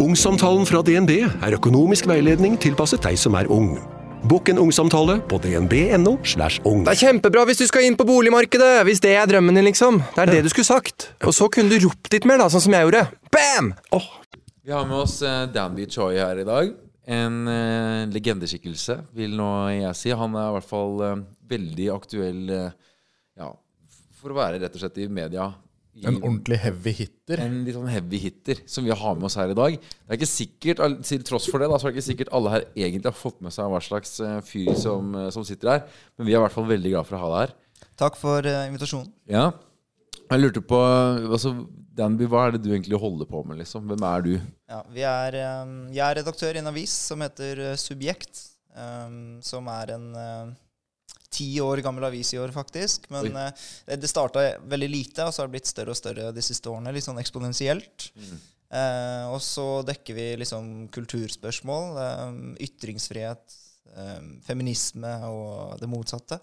Ungsamtalen fra DNB er økonomisk veiledning tilpasset deg som er ung. Bokk en ungsamtale på dnb.no. slash ung. Det er kjempebra hvis du skal inn på boligmarkedet! Hvis det er drømmen din, liksom. Det er det du skulle sagt. Og så kunne du ropt litt mer, da, sånn som jeg gjorde. Bam! Oh. Vi har med oss eh, Danby Choi her i dag. En eh, legendeskikkelse, vil nå jeg si. Han er i hvert fall eh, veldig aktuell eh, ja, for å være rett og slett i media. En ordentlig heavy hitter. en litt sånn heavy hitter som vi har med oss her i dag. Det er ikke sikkert, Til tross for det da, så er det ikke sikkert alle her egentlig har fått med seg hva slags eh, fyr som, eh, som sitter her. Men vi er i hvert fall veldig glad for å ha deg her. Takk for eh, invitasjonen. Ja. Jeg lurte på altså, Danby, hva er det du egentlig holder på med? liksom? Hvem er du? Ja, vi er, jeg er redaktør i en avis som heter Subjekt. som er en ti år gammel avis i år, faktisk. Men eh, det starta veldig lite, og så har det blitt større og større de siste årene. Litt sånn eksponentielt. Eh, og så dekker vi liksom kulturspørsmål, um, ytringsfrihet, um, feminisme og det motsatte.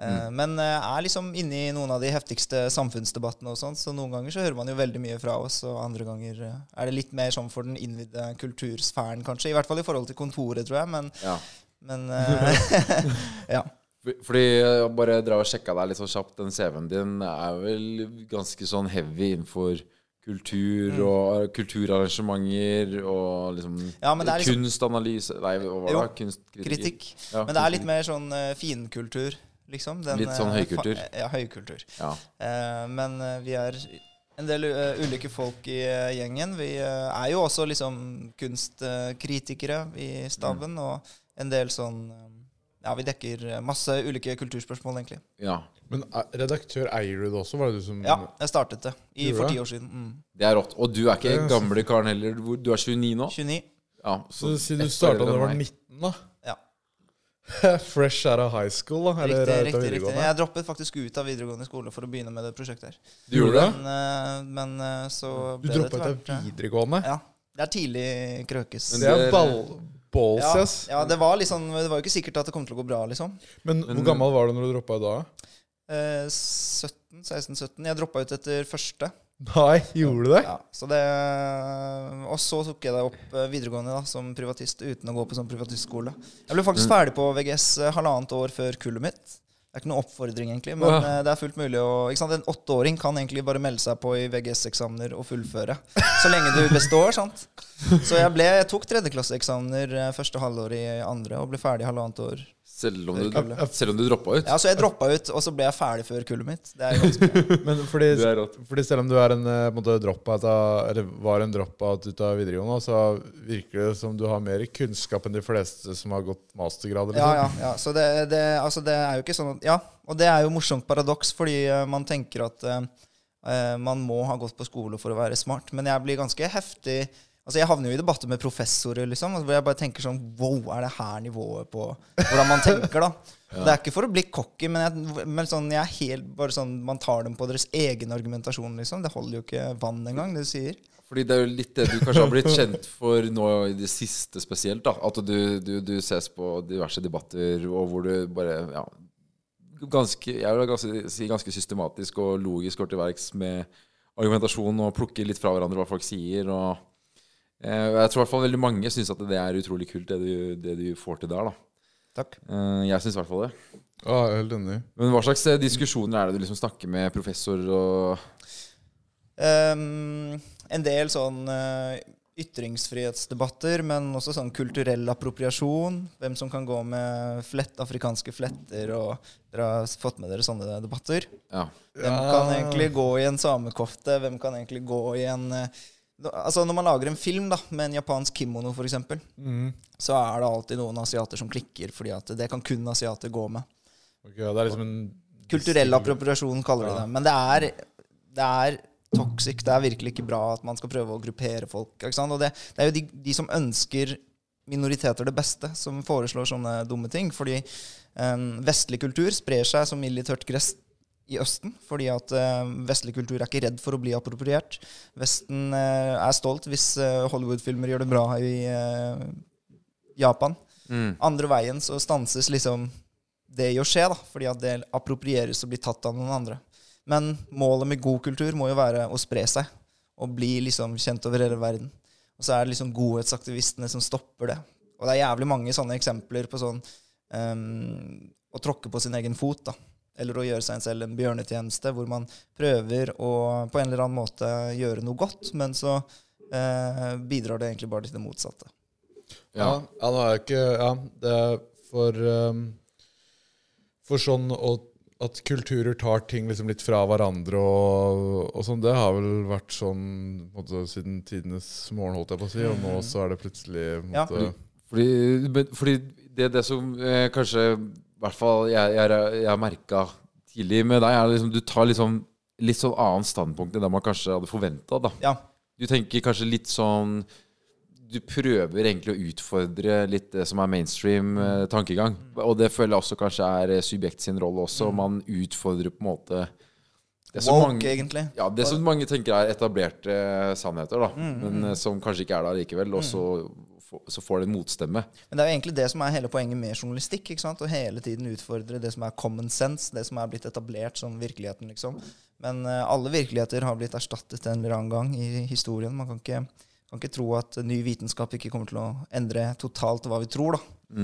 Mm. Men er liksom inne i noen av de heftigste samfunnsdebattene og sånt, så noen ganger så hører man jo veldig mye fra oss, og andre ganger er det litt mer sånn for den innvidde kultursfæren, kanskje. I hvert fall i forhold til kontoret, tror jeg, men, Ja. men Ja. For- Fordi jeg bare drar og sjekka deg litt sånn kjapt. Den CV-en din er vel ganske sånn heavy innenfor kultur Mm. og kulturarrangementer og liksom Ja, men det liksom- kunstanalyse Nei, hva var det? Kunstkritikk? Ja, Men det er litt mer sånn uh, finkultur, liksom. Den, Litt sånn eh, høykultur. Ja, høykultur. Ja. Uh, men eh, vi er en del eh, ulike folk i eh, gjengen. Vi eh, er jo også liksom kunstkritikere i staben, og en del sånn eh, Ja, vi dekker eh, masse ulike kulturspørsmål, egentlig. ja. Men eh, redaktør eier du det også? Var det du som Ja, jeg startet det i, for ti år siden. Mm. Det er rått. Og du er ikke er gamle karen heller. Du er 29 nå? 29. Ja, Så si du starta da du var meg. 19, da? Ja. Fresh out of high school, da? Eller Riktig, riktig, riktig. Jeg droppet faktisk ut av videregående skole for å begynne med det prosjektet her. Du gjorde det? Men, eh, men så ble det droppa ut etter av videregående? Ja. Det er tidlig krøkes. Men Det er ball, balls, Ja, ass. ja, det var liksom Det var jo ikke sikkert at det kom til å gå bra, liksom. Men, Men- hvor gammel var du når du droppa ut da? Eh, 17, 16-17. Jeg droppa ut etter første. Nei, gjorde du det? Ja, så det Og så tok jeg deg opp eh, videregående da, som privatist uten å gå på sånn privatistskole. Jeg ble faktisk ferdig på VGS eh, halvannet år før kullet mitt. Det er ikke noen oppfordring, egentlig, men Åh. eh, det er fullt mulig å? En åtteåring kan egentlig bare melde seg på i VGS-eksamener og fullføre. Så lenge du består, sant. Så jeg, ble, jeg tok tredjeklasseeksamener eh, første halvår i andre og ble ferdig halvannet år. Selv om du, Kullet. selv om du droppa ut? Ja, Så jeg droppa ut, og så ble jeg ferdig før kullet mitt. Det er ganske. Men fordi, Du er fordi selv om du er en, eh, på måte dropout av, eller var en dropout ut av videregående, så virker det som du har mer kunnskap enn de fleste som har gått mastergrad. Ja, Liksom. ja, ja. Så det, det, altså det er jo ikke sånn at Ja, og det er jo morsomt paradoks, fordi eh, man tenker at eh, man må ha gått på skole for å være smart. Men jeg blir ganske heftig Altså Jeg havner jo i debatter med professorer, liksom, hvor jeg bare tenker sånn Wow, er det her nivået på hvordan man tenker, da? Det er ikke for å bli cocky, men, jeg, men sånn, jeg er helt bare sånn Man tar dem på deres egen argumentasjon, liksom. Det holder jo ikke vann engang, det du sier. Fordi det er jo litt det du kanskje har blitt kjent for nå i det siste spesielt. da At du, du, du ses på diverse debatter, og hvor du bare ja, ganske, Jeg vil ganske, si ganske systematisk og logisk går til verks med argumentasjon og plukker litt fra hverandre hva folk sier. og Jeg tror i hvert fall veldig mange syns at det er utrolig kult, det du, det du får til der. da Takk. Eh, Jeg syns i hvert fall det. Ja, helt enig. Men hva slags eh, diskusjoner er det du liksom snakker med professorer og um, en del sånn eh, ytringsfrihetsdebatter, men også sånn kulturell appropriasjon. Hvem som kan gå med flett, afrikanske fletter, og dere har fått med dere sånne debatter. Ja. Hvem kan egentlig gå i en samekofte? Hvem kan egentlig gå i en eh, da- Altså Når man lager en film da med en japansk kimono, f.eks., mm. så er det alltid noen asiater som klikker, fordi at det kan kun asiater gå med. Okay, ja, det er liksom en Kulturell appropriasjon kaller de det. Men det er, det er toxic. Det er virkelig ikke bra at man skal prøve å gruppere folk. Og det, det er jo de, de som ønsker minoriteter det beste, som foreslår sånne dumme ting. Fordi um, vestlig kultur sprer seg som ild i tørt gress i Østen. Fordi at eh, vestlig kultur er ikke redd for å bli appropriert. Vesten eh, er stolt hvis eh, Hollywood-filmer gjør det bra i Japan. Mm. Andre veien så stanses liksom det i å skje, da, fordi at det approprieres og blir tatt av noen andre. Men målet med god kultur må jo være å spre seg og bli liksom kjent over hele verden. Og så er det liksom godhetsaktivistene som stopper det. Og det er jævlig mange sånne eksempler på sånn um, å tråkke på sin egen fot, da. Eller å gjøre seg selv en bjørnetjeneste, hvor man prøver å på en eller annen måte gjøre noe godt, men så eh, bidrar det egentlig bare til det motsatte. Ja, ja nå er jeg ikke Ja, det er for um, For sånn å, at kulturer tar ting liksom litt fra hverandre og, og sånn, det har vel vært sånn måte, siden tidenes morgen, holdt jeg på å si, og nå så er det plutselig måte, Ja. Fordi, fordi det, det som eh, kanskje hvert fall jeg, jeg, jeg merka tidlig med deg, er liksom du tar liksom litt sånn annet standpunkt enn det man kanskje hadde forventa. Ja, Du tenker kanskje litt sånn Du prøver egentlig å utfordre litt det som er mainstream eh, tankegang. Og det føler jeg også kanskje er eh, subjekt sin rolle også. Man utfordrer på en måte det som woke, mange, egentlig. ja, det som mange tenker er etablerte sannheter, da. Men eh, som kanskje ikke er det likevel. Og så, få- så får det en motstemme. Men det er jo egentlig det som er hele poenget med journalistikk. ikke sant? Å hele tiden utfordre det som er common sense, det som er blitt etablert som virkeligheten, liksom. Men uh, alle virkeligheter har blitt erstattet en eller annen gang i historien. Man kan ikke, kan ikke tro at ny vitenskap ikke kommer til å endre totalt hva vi tror, da.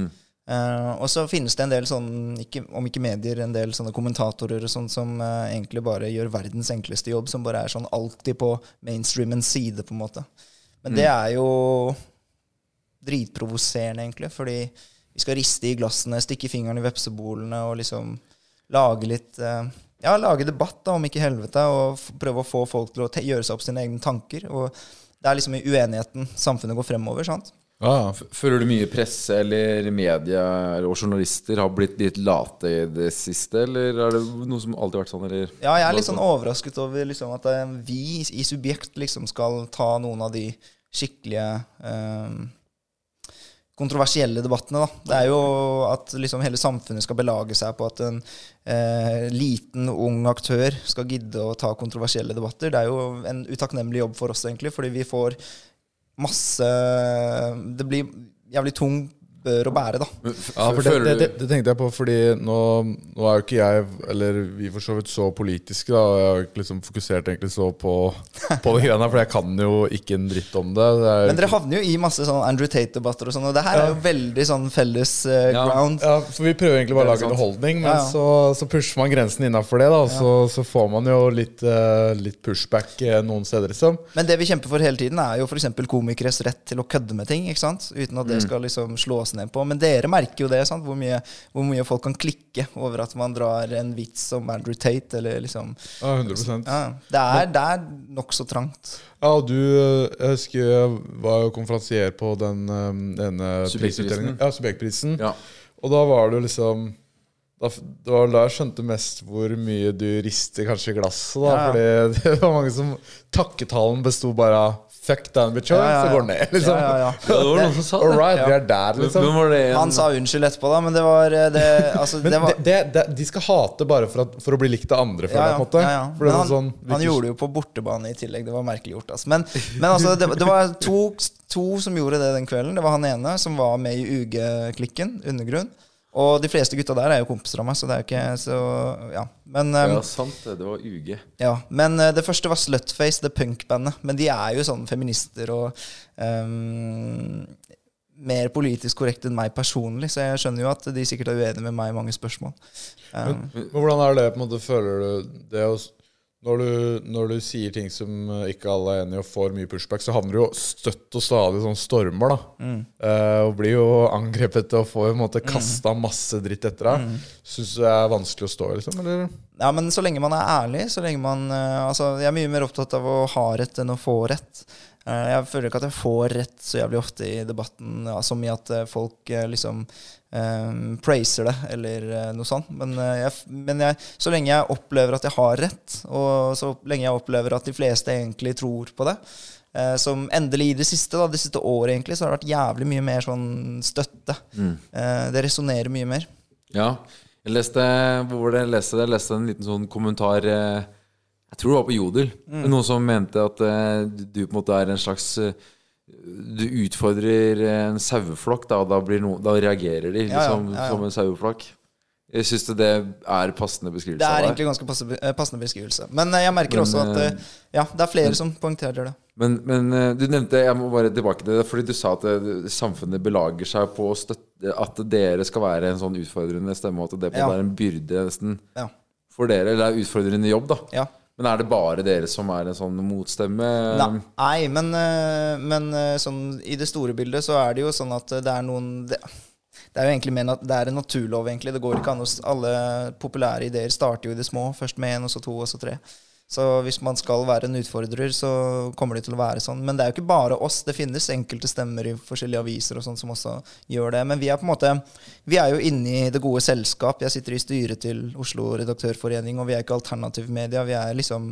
Eh, og så finnes det en del sånn, ikke, om ikke medier, en del sånne kommentatorer og sånn som uh, egentlig bare gjør verdens enkleste jobb, som bare er sånn alltid på mainstreamens side, på en måte. Men det er jo dritprovoserende, egentlig. Fordi vi skal riste i glassene, stikke fingeren i vepsebolene og liksom lage litt eh, Ja, lage debatt, da, om ikke helvete, og prøve å få folk til å gjøre seg opp sine egne tanker. Og det er liksom i uenigheten samfunnet går fremover, sant? ja. Føler du mye presse eller media og journalister har blitt litt late i det siste, eller er det noe som alltid har vært sånn, eller? Ja, jeg er litt sånn overrasket over liksom, at eh, vi i Subjekt liksom skal ta noen av de skikkelige eh, kontroversielle debattene. Da. Det er jo at liksom hele samfunnet skal belage seg på at en eh, liten, ung aktør skal gidde å ta kontroversielle debatter. Det er jo en utakknemlig jobb for oss, egentlig, fordi vi får masse Det blir jævlig tung bør å bære, da. Ja, for det, det, det, det tenkte jeg på, fordi nå, nå er jo ikke jeg, eller vi for så vidt, så politiske. da, og Jeg har ikke liksom fokusert egentlig så på, på det greiene her, for jeg kan jo ikke en dritt om det. det er, Men dere havner jo i masse sånn Andrew Tate-debatter og sånn, og det her er jo veldig sånn felles uh, ground. ja, for Vi prøver egentlig bare å lage underholdning, men Ja, ja. Så, så pusher man grensen innafor det. da, og så, så får man jo litt, uh, litt pushback uh, noen steder, liksom. Men det vi kjemper for hele tiden, er jo f.eks. komikeres rett til å kødde med ting. ikke sant? Uten at det Mm. skal liksom slås ned på. Men dere merker jo det, sant? Hvor mye, hvor mye folk kan klikke over at man drar en vits som Andrew Tate, eller liksom Ja, 100% ja, Det er, det er nokså trangt. Ja, og du Jeg husker jeg var jo konferansier på den eh, ene prisutdelingen. Ja, Subjektprisen. Ja. Og da var det jo liksom da, Det var da jeg skjønte mest hvor mye du rister kanskje i glasset. da ja. Fordi det var mange som Takketalen besto bare av 'fuck down bitch, Ja, ja, så går den ned. liksom Ja, ja, ja. Ja, det var noen som sa All det. right, vi er der, liksom. Det Han sa unnskyld etterpå, da, men det var eh, det, altså, Men det var, det, de skal hate bare for, at, for å bli likt av andre, føler jeg. ja, på en måte ja, ja. For han, sånn, han gjorde det jo på bortebane i tillegg. Det var merkelig gjort. Altså. Men, men altså, det, det var to, to som gjorde det den kvelden. Det var han ene som var med i UG-klikken, Undergrunn. Og de fleste gutta der er jo kompiser av meg, så det er jo ikke så Ja. Men, um, Ja, sant det. Det var UG. ja. men uh, det første var Slutface, det punkbandet. Men de er jo sånn feminister og um, mer politisk korrekt enn meg personlig, så jeg skjønner jo at de sikkert er uenige med meg i mange spørsmål. Um, Men hvordan er det på en måte, føler du det å når du, når du sier ting som eh, ikke alle er enig i og får mye pushback, så havner du jo støtt og stadig sånn stormer, da. Eh, og blir jo angrepet og får på en måte kasta masse dritt etter deg. Syns du det er vanskelig å stå i, liksom? Eller? Ja, men så lenge man er ærlig, så lenge man eh, Altså, jeg er mye mer opptatt av å ha rett enn å få rett. Eh, jeg føler ikke at jeg får rett så jævlig ofte i debatten, ja, som i at eh, folk eh, liksom um, praiser det, eller noe sånt. Men, jeg, men jeg, så lenge jeg opplever at jeg har rett, og så lenge jeg opplever at de fleste egentlig tror på det som endelig i det siste, da, det siste året egentlig, så har det vært jævlig mye mer sånn støtte. Eh, det resonnerer mye mer. Ja. Jeg leste Hvor var det jeg leste det? Jeg leste en liten sånn kommentar eh, Jeg tror det var på Jodel. Noen som mente at uh, du på en måte er en slags uh, Du utfordrer en saueflokk, da, og da, no, da reagerer de Ja, ja, liksom, ja, ja. som en saueflokk. Jeg syns det er passende beskrivelse Det er egentlig ganske passe, eh, passende beskrivelse. Men eh, jeg merker Men, også at eh, eh, ja, det er flere som poengterer det. Men, men eh, du nevnte Jeg må bare tilbake til det, fordi du sa at samfunnet belager seg på å støtte At dere skal være en sånn utfordrende stemme, og at det på Ja. er en byrde nesten Ja. for dere. Eller det er utfordrende jobb, da. ja. Men er det bare dere som er en sånn motstemme? Nei, men, eh, men eh, sånn, i det store bildet så er det jo sånn at det er noen Det, det er jo egentlig mer, det er en naturlov, egentlig. Det går ikke an å Alle populære ideer starter jo i det små. Først med én, og så to, og så tre. Så hvis man skal være en utfordrer, så kommer det til å være sånn. Men det er jo ikke bare oss. Det finnes enkelte stemmer i forskjellige aviser og sånn som også gjør det. Men vi er på en måte Vi er jo inne i det gode selskap. Jeg sitter i styret til Oslo Redaktørforening, og vi er ikke alternativ media. Vi er liksom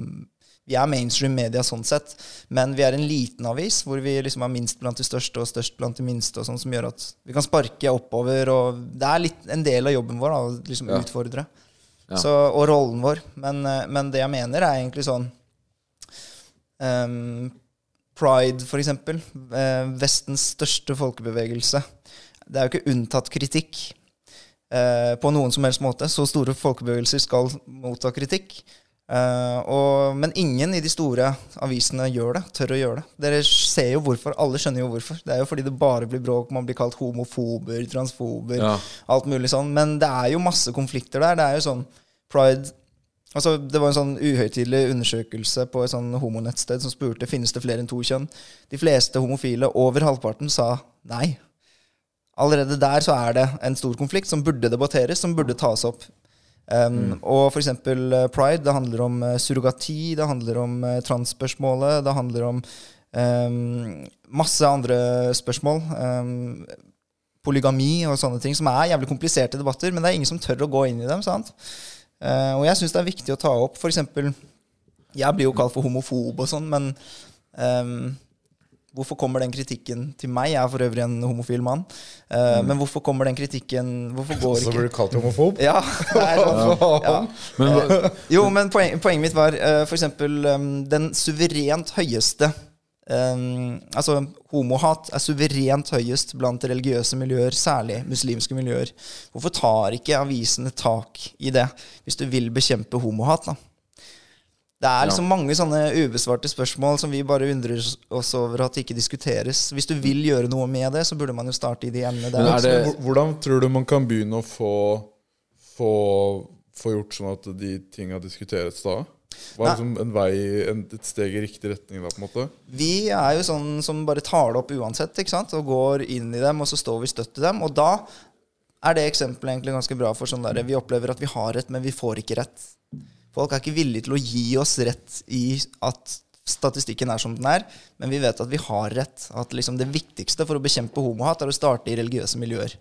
vi er mainstream media sånn sett, men vi er en liten avis hvor vi liksom er minst blant de største og størst blant de minste, og sånn som gjør at vi kan sparke oppover. og Det er litt en del av jobben vår å liksom Ja. utfordre. Så, og rollen vår. Men, eh, men det jeg mener, er egentlig sånn um, Pride, eksempel. eh, Vestens største folkebevegelse. Det er jo ikke unntatt kritikk eh, på noen som helst måte. Så store folkebevegelser skal motta kritikk. Eh, og, men ingen i de store avisene gjør det, tør å gjøre det. Dere ser jo hvorfor, alle skjønner jo hvorfor. Det er jo fordi det bare blir bråk, man blir kalt homofober, transfober, Ja. alt mulig sånn. Men det er jo masse konflikter der. Det er jo sånn pride Altså, det var en sånn uhøytidelig undersøkelse på et sånn homonettsted som spurte finnes det flere enn to kjønn. De fleste homofile, over halvparten, sa nei. Allerede der så er det en stor konflikt som burde debatteres, som burde tas opp. Um, Og for eksempel eh, pride, det handler om eh, surrogati, det handler om uh, transspørsmålet, det handler om um, masse andre spørsmål. Um, polygami og sånne ting, som er jævlig kompliserte debatter, men det er ingen som tør å gå inn i dem. sant? Uh, og jeg syns det er viktig å ta opp eksempel, Jeg blir jo kalt for homofob og sånn, men ehm, hvorfor kommer den kritikken til meg? Jeg er for øvrig en homofil mann. Eh, Men hvorfor kommer den kritikken Hvorfor går Så blir du kalt homofob? ja, er sånn. ja. Men hva- Jo, men poen, poenget mitt var uh, for eksempel um, den suverent høyeste um, Altså, homohat er suverent høyest blant religiøse miljøer, særlig muslimske miljøer. Hvorfor tar ikke avisene tak i det, hvis du vil bekjempe homohat, da? Det er liksom mange sånne ubesvarte spørsmål som vi bare undrer oss over at ikke diskuteres. Hvis du vil gjøre noe med det, så burde man jo starte i de emnene der. Men er det- Hvordan tror du man kan begynne å få, få, få gjort sånn at de tinga diskuteres da? Hva er liksom en vei, en, et steg i riktig retning da, på en måte? Vi er jo sånn som bare tar det opp uansett, ikke sant? og går inn i dem, og så står vi støtt i dem. Og da er det eksempelet egentlig ganske bra for sånn der vi opplever at vi har rett, men vi får ikke rett. Folk er ikke villige til å gi oss rett i at statistikken er som den er, men vi vet at vi har rett. At liksom det viktigste for å bekjempe homohat er å starte i religiøse miljøer.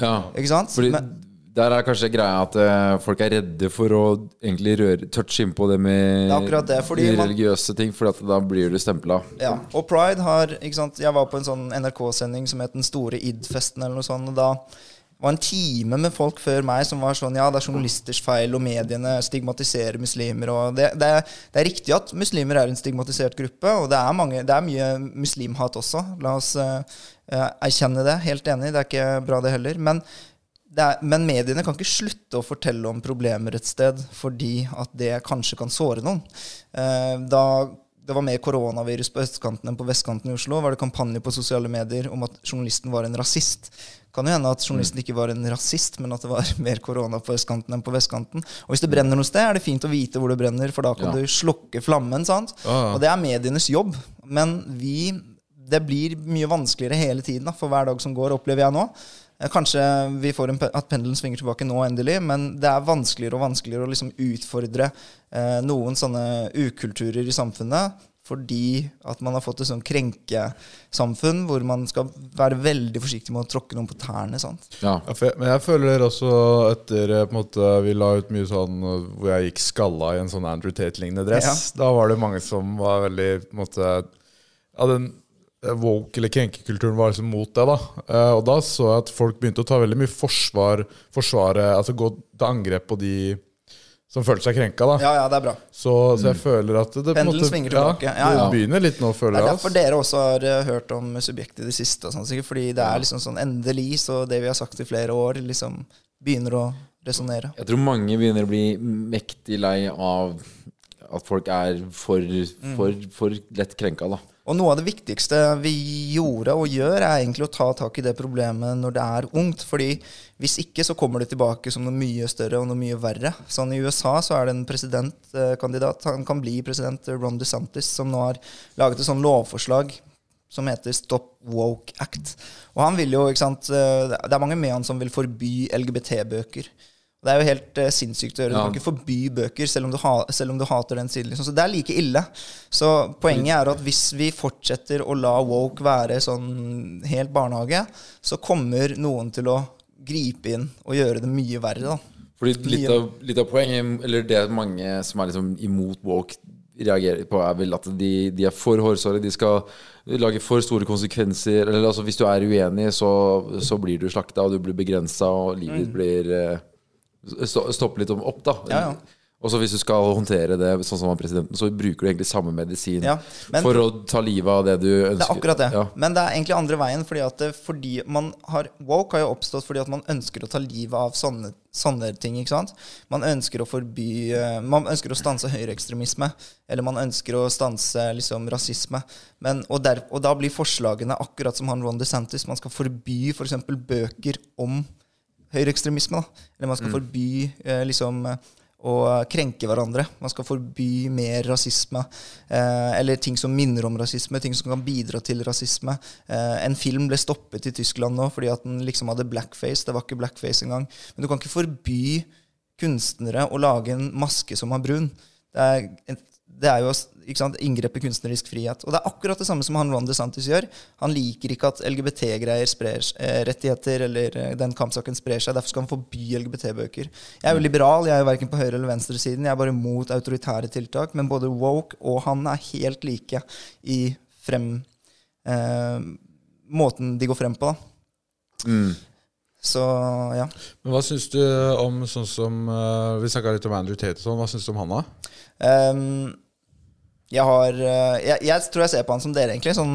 ja. Ikke sant? Fordi Men, der er kanskje greia at uh, folk er redde for å egentlig røre, touche inn på det med Det det, fordi de man- religiøse ting, for da blir du stempla. Ja, og Pride har ikke sant, Jeg var på en sånn NRK-sending som het Den store id-festen, eller noe sånt. Og da var en time med folk før meg som var sånn Ja, det er journalisters feil, og mediene stigmatiserer muslimer. Og det, det, det er riktig at muslimer er en stigmatisert gruppe, og det er, mange, det er mye muslimhat også. La oss eh, erkjenne det. Helt enig, det er ikke bra, det heller. Men, det er, men mediene kan ikke slutte å fortelle om problemer et sted fordi at det kanskje kan såre noen. Uh, da det var mer koronavirus på østkanten enn på vestkanten i Oslo, var det kampanje på sosiale medier om at journalisten var en rasist. Kan jo hende at journalisten ikke var en rasist, men at det var mer korona på østkanten enn på vestkanten. Og hvis det brenner noe sted, er det fint å vite hvor det brenner, for da kan Ja. du slukke flammen. sant? Og det er medienes jobb. Men vi Det blir mye vanskeligere hele tiden da, for hver dag som går, opplever jeg nå. Kanskje vi får en, pe- at pendelen svinger tilbake nå endelig, men det er vanskeligere og vanskeligere å liksom utfordre eh, noen sånne ukulturer i samfunnet. Fordi at man har fått et sånn krenkesamfunn hvor man skal være veldig forsiktig med å tråkke noen på tærne. sant? Ja. Ja, for jeg, men jeg føler også etter eh, på en måte, Vi la ut mye sånn hvor jeg gikk skalla i en sånn Andrew Tate-lignende dress. Da var det mange som var veldig på en måte Ja, den eh, woke- eller krenkekulturen var liksom mot det. da Eh, Og da så jeg at folk begynte å ta veldig mye forsvar forsvare, Altså gå til angrep på de som følte seg krenka. da Ja, ja, det er bra. Så, så jeg føler at det, det på en Pendelen måte- svinger tilbake. Ja, ja. Det begynner litt nå, Det er derfor dere også har eh, hørt om subjektet i det siste. Og sånn, fordi det er liksom sånn endelig, så det vi har sagt i flere år, liksom begynner å resonnere. Jeg tror mange begynner å bli mektig lei av at folk er for, for, for lett krenka, da. Og noe av det viktigste vi gjorde og gjør, er egentlig å ta tak i det problemet når det er ungt. fordi hvis ikke så kommer det tilbake som noe mye større og noe mye verre. Sånn I USA så er det en presidentkandidat, han kan bli president, Ron DeSantis, som nå har laget et sånn lovforslag som heter Stop Woke Act. Og han vil jo, ikke sant, Det er mange med han som vil forby LGBT-bøker. Det er jo helt uh, sinnssykt å gjøre. Ja. Du kan ikke forby bøker selv om du, ha, selv om du hater den siden. Liksom. Så det er like ille. Så poenget er at hvis vi fortsetter å la woke være sånn helt barnehage, så kommer noen til å gripe inn og gjøre det mye verre. da. Fordi litt av, litt av poenget, eller det mange som er liksom imot woke, reagerer på, er vel at de, de er for hårsåre. De skal lage for store konsekvenser. Eller altså, hvis du er uenig, så, så blir du slakta, og du blir begrensa, og livet ditt blir eh, sto- Stopper litt om opp, da. Ja, ja. Og så hvis du skal håndtere det sånn som han presidenten, så bruker du egentlig samme medisin Ja, men- for å ta livet av det du ønsker. Det er akkurat det. Ja. Men det er egentlig andre veien. Fordi at det, fordi man har, Woke har jo oppstått fordi at man ønsker å ta livet av sånne, sånne ting. ikke sant? Man ønsker å forby eh, Man ønsker å stanse høyreekstremisme. Eller man ønsker å stanse liksom rasisme. Men, og, der, og da blir forslagene akkurat som han Ron DeSantis. Man skal forby f.eks. bøker om høyreekstremisme. Eller man skal forby eh, liksom eh, å krenke hverandre. Man skal forby mer rasisme. Eh, eller ting som minner om rasisme, ting som kan bidra til rasisme. Eh, en film ble stoppet i Tyskland nå fordi at den liksom hadde blackface. Det var ikke blackface engang. Men du kan ikke forby kunstnere å lage en maske som er brun. Det er, en- det er jo sant, inngrep i kunstnerisk frihet. Og det er akkurat det samme som han Ron DeSantis gjør. Han liker ikke at LGBT-greier sprer eh, rettigheter, eller eh, den kampsaken sprer seg. Derfor skal han forby LGBT-bøker. Jeg er jo liberal, jeg er jo verken på høyre- eller venstresiden. Jeg er bare mot autoritære tiltak. Men både woke og han er helt like i frem eh, Måten de går frem på, da. Mm. Så ja. Men hva syns du om sånn som eh, Vi snakka litt om Andrew Tate og sånn. Hva syns du om han, da? Um, jeg har eh, jeg, jeg tror jeg ser på han som dere, egentlig. Sånn,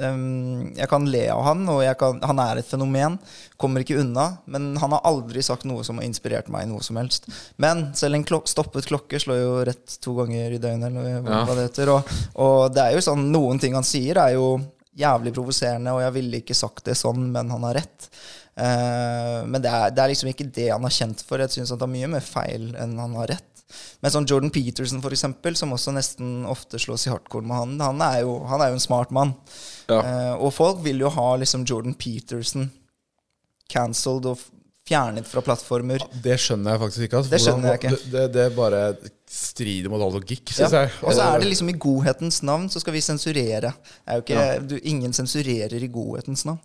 um, jeg kan le av han, og kan, han er et fenomen. Kommer ikke unna. Men han har aldri sagt noe som har inspirert meg i noe som helst. Men selv en klok stoppet klokke slår jo rett to ganger i døgnet, eller hva Ja. det heter. Og, og det er jo sånn, noen ting han sier, er jo jævlig provoserende, og jeg ville ikke sagt det sånn, men han har rett. Eh, men det er, det er liksom ikke det han er kjent for. Jeg syns han tar mye mer feil enn han har rett. Men sånn Jordan Peterson, for eksempel, som også nesten ofte slås i hardcore med han, han er jo, han er jo en smart mann. Ja. Eh, og folk vil jo ha liksom Jordan Peterson cancelled og fjernet fra plattformer. Det skjønner jeg faktisk ikke. Altså, Det skjønner jeg ikke. Det, det, det bare strider mot all logikk, Ja. jeg. Og så er det liksom i godhetens navn så skal vi sensurere. Er jo ikke, du, ingen sensurerer i godhetens navn.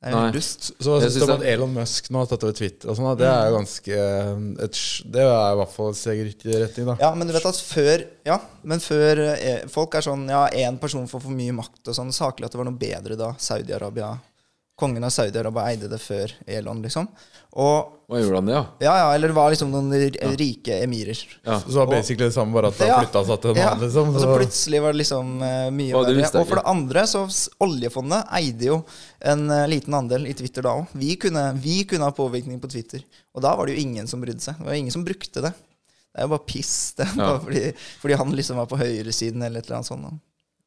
Det er dust. Så hva Jeg syns du synes om at Elon Musk nå har tatt over Twitter? Og sånn, det er jo ganske eh, et, Det er i hvert fall et steg i riktig retning, da. Ja, men du vet at før Ja, men før eh, Folk er sånn Ja, én person får for mye makt og sånn. Saklig at det var noe bedre da Saudi-Arabia Kongen av Saudi-Arabia eide det før Elon, liksom. Og og gjorde han det, ja? Ja, ja, eller det var liksom noen r- rike emirer. ja. Så det var basically det samme, bare at det Ja. flytta seg til en Ja, annen, liksom. Og så Så, plutselig var det liksom uh, mye verre. Og for det andre, så oljefondet eide jo en uh, liten andel i Twitter da òg. Vi, vi kunne ha påvirkning på Twitter. Og da var det jo ingen som brydde seg. Det var ingen som brukte det. Det er jo bare piss. Det er Ja. bare fordi, fordi han liksom var på høyresiden eller et eller annet sånt.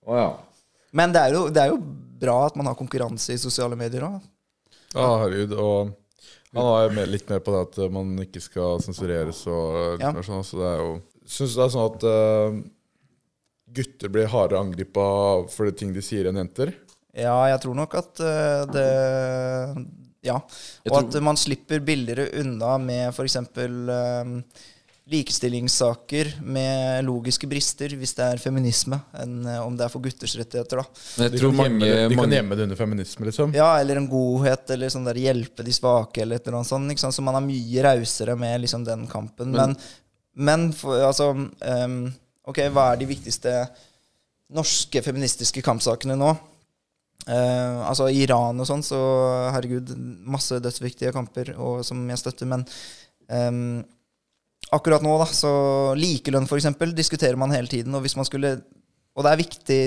Oh, ja. Men det er, jo, det er jo bra at man har konkurranse i sosiale medier òg. ja, herregud. Og han var med, litt mer på det at man ikke skal sensureres og litt Ja. mer sånn. Så det er jo Syns det er sånn at uh, gutter blir hardere angripa for det ting de sier, enn jenter? Ja, jeg tror nok at uh, det Ja. Og tror- at man slipper billigere unna med f.eks. Um, likestillingssaker med logiske brister, hvis det er feminisme, enn eh, om det er for gutters rettigheter. da. Men jeg De tror kan, mange, det- de kan gjemme det under feminisme, liksom. Ja, eller en godhet, eller sånn der hjelpe de svake, eller et eller annet sånt. Ikke sant? Så man er mye rausere med liksom den kampen. Men, men for, altså um, Ok, hva er de viktigste norske feministiske kampsakene nå? Uh, altså Iran og sånn, så herregud, masse dødsviktige kamper og, som jeg støtter. Men ehm, akkurat nå, da, så likelønn f.eks. diskuterer man hele tiden. Og hvis man skulle Og det er viktig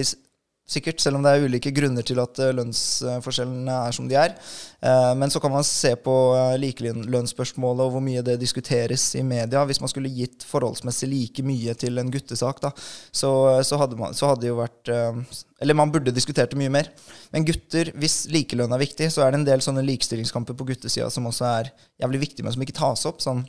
sikkert, selv om det er ulike grunner til at eh, lønnsforskjellene er som de er. Eh, Men så kan man se på eh, likelønnsspørsmålet og hvor mye det diskuteres i media. Hvis man skulle gitt forholdsmessig like mye til en guttesak, da, så, så, hadde man, så hadde jo vært Eller man burde diskutert det mye mer. Men gutter, hvis likelønn er viktig, så er det en del sånne likestillingskamper på guttesida som også er jævlig viktige, men som ikke tas opp. sånn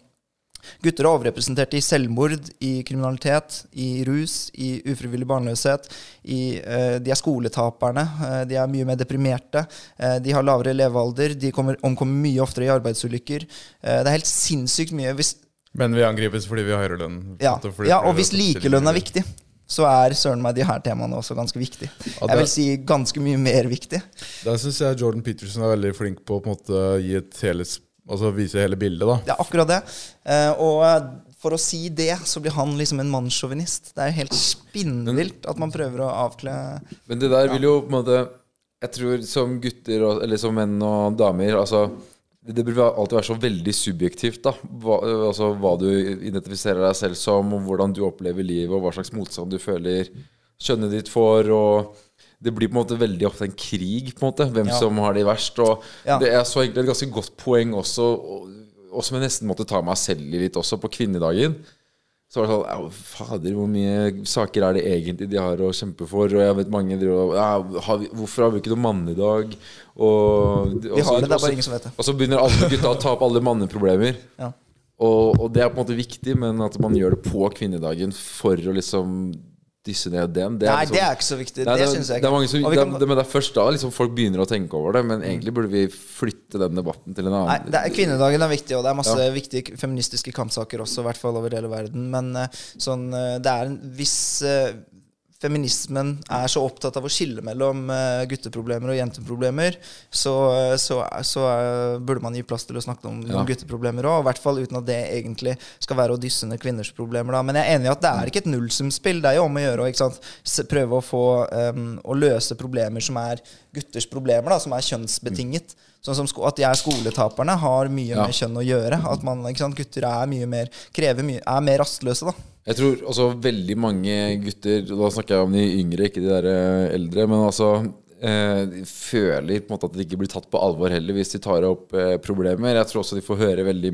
Gutter er overrepresentert i selvmord, i kriminalitet, i rus, i ufrivillig barnløshet. I, uh, de er skoletaperne. uh, de er mye mer deprimerte. uh, de har lavere levealder. De kommer, omkommer mye oftere i arbeidsulykker. Det er helt sinnssykt mye. Hvis, Men vi angripes fordi vi har høyere lønn. ja, ja, og hvis likelønn er viktig, så er søren meg de her temaene også ganske viktig. Jeg vil si ganske mye mer viktig. Der syns jeg Jordan Peterson er veldig flink på å på måte gi et hele, altså vise hele bildet. da Det er akkurat det. Eh, og eh, for å si det, så blir han liksom en mannssjåvinist. Det er jo helt spinnvilt at man prøver å avkle Men det der vil jo på en måte Jeg tror som gutter, eller som menn og damer Altså det det burde alltid være så veldig subjektivt, da. Hva, altså, hva du identifiserer deg selv som, og hvordan du opplever livet, og hva slags motstand du føler kjønnet ditt får. og det blir på en måte veldig ofte en krig, på en måte, hvem Ja. som har det verst. Og Ja. det er så egentlig et ganske godt poeng også, og, som jeg nesten måtte ta meg selv i litt også, på kvinnedagen. Så var det sånn ja, Fader, hvor mye saker er det egentlig de har å kjempe for? Og jeg vet mange driver og ja, har vi, Hvorfor har vi ikke noe mannedag? Og, Vi har det, det er bare ingen som vet det. Og så begynner alle gutta å ta opp alle manneproblemer. Ja. Og, og det er på en måte viktig, men at man gjør det på kvinnedagen for å liksom dysse ned den det Nei, liksom, det er ikke så viktig. Nei, Det det, syns jeg er ikke. Det, som, det, kan- er- det, men det er først da liksom folk begynner å tenke over det. Men egentlig burde vi flytte den debatten til en Nei, annen. det er, Kvinnedagen er viktig, og det er masse viktige feministiske kampsaker også, i hvert fall over hele verden. Men eh, sånn, eh, det er en viss eh, Feminismen er så opptatt av å skille mellom eh, gutteproblemer og jenteproblemer, så, eh, så, så eh, burde man gi plass til å snakke om, Ja. om gutteproblemer òg. I hvert fall uten at det egentlig skal være å dysse ned kvinners problemer. Da. Men jeg er enig i at det er ikke et nullsumspill. Det er jo om å gjøre å prøve å få um, å løse problemer som er gutters problemer, da, som er kjønnsbetinget. Sånn som at de er skoletaperne, har mye Ja. med kjønn å gjøre. At man, sant, gutter er mye mer krever mye, er mer rastløse, da. Jeg tror også veldig mange gutter Da snakker jeg om de yngre, ikke de der eh, eldre. Men altså eh, føler på en måte at de ikke blir tatt på alvor heller hvis de tar opp eh, problemer. Jeg tror også de får høre veldig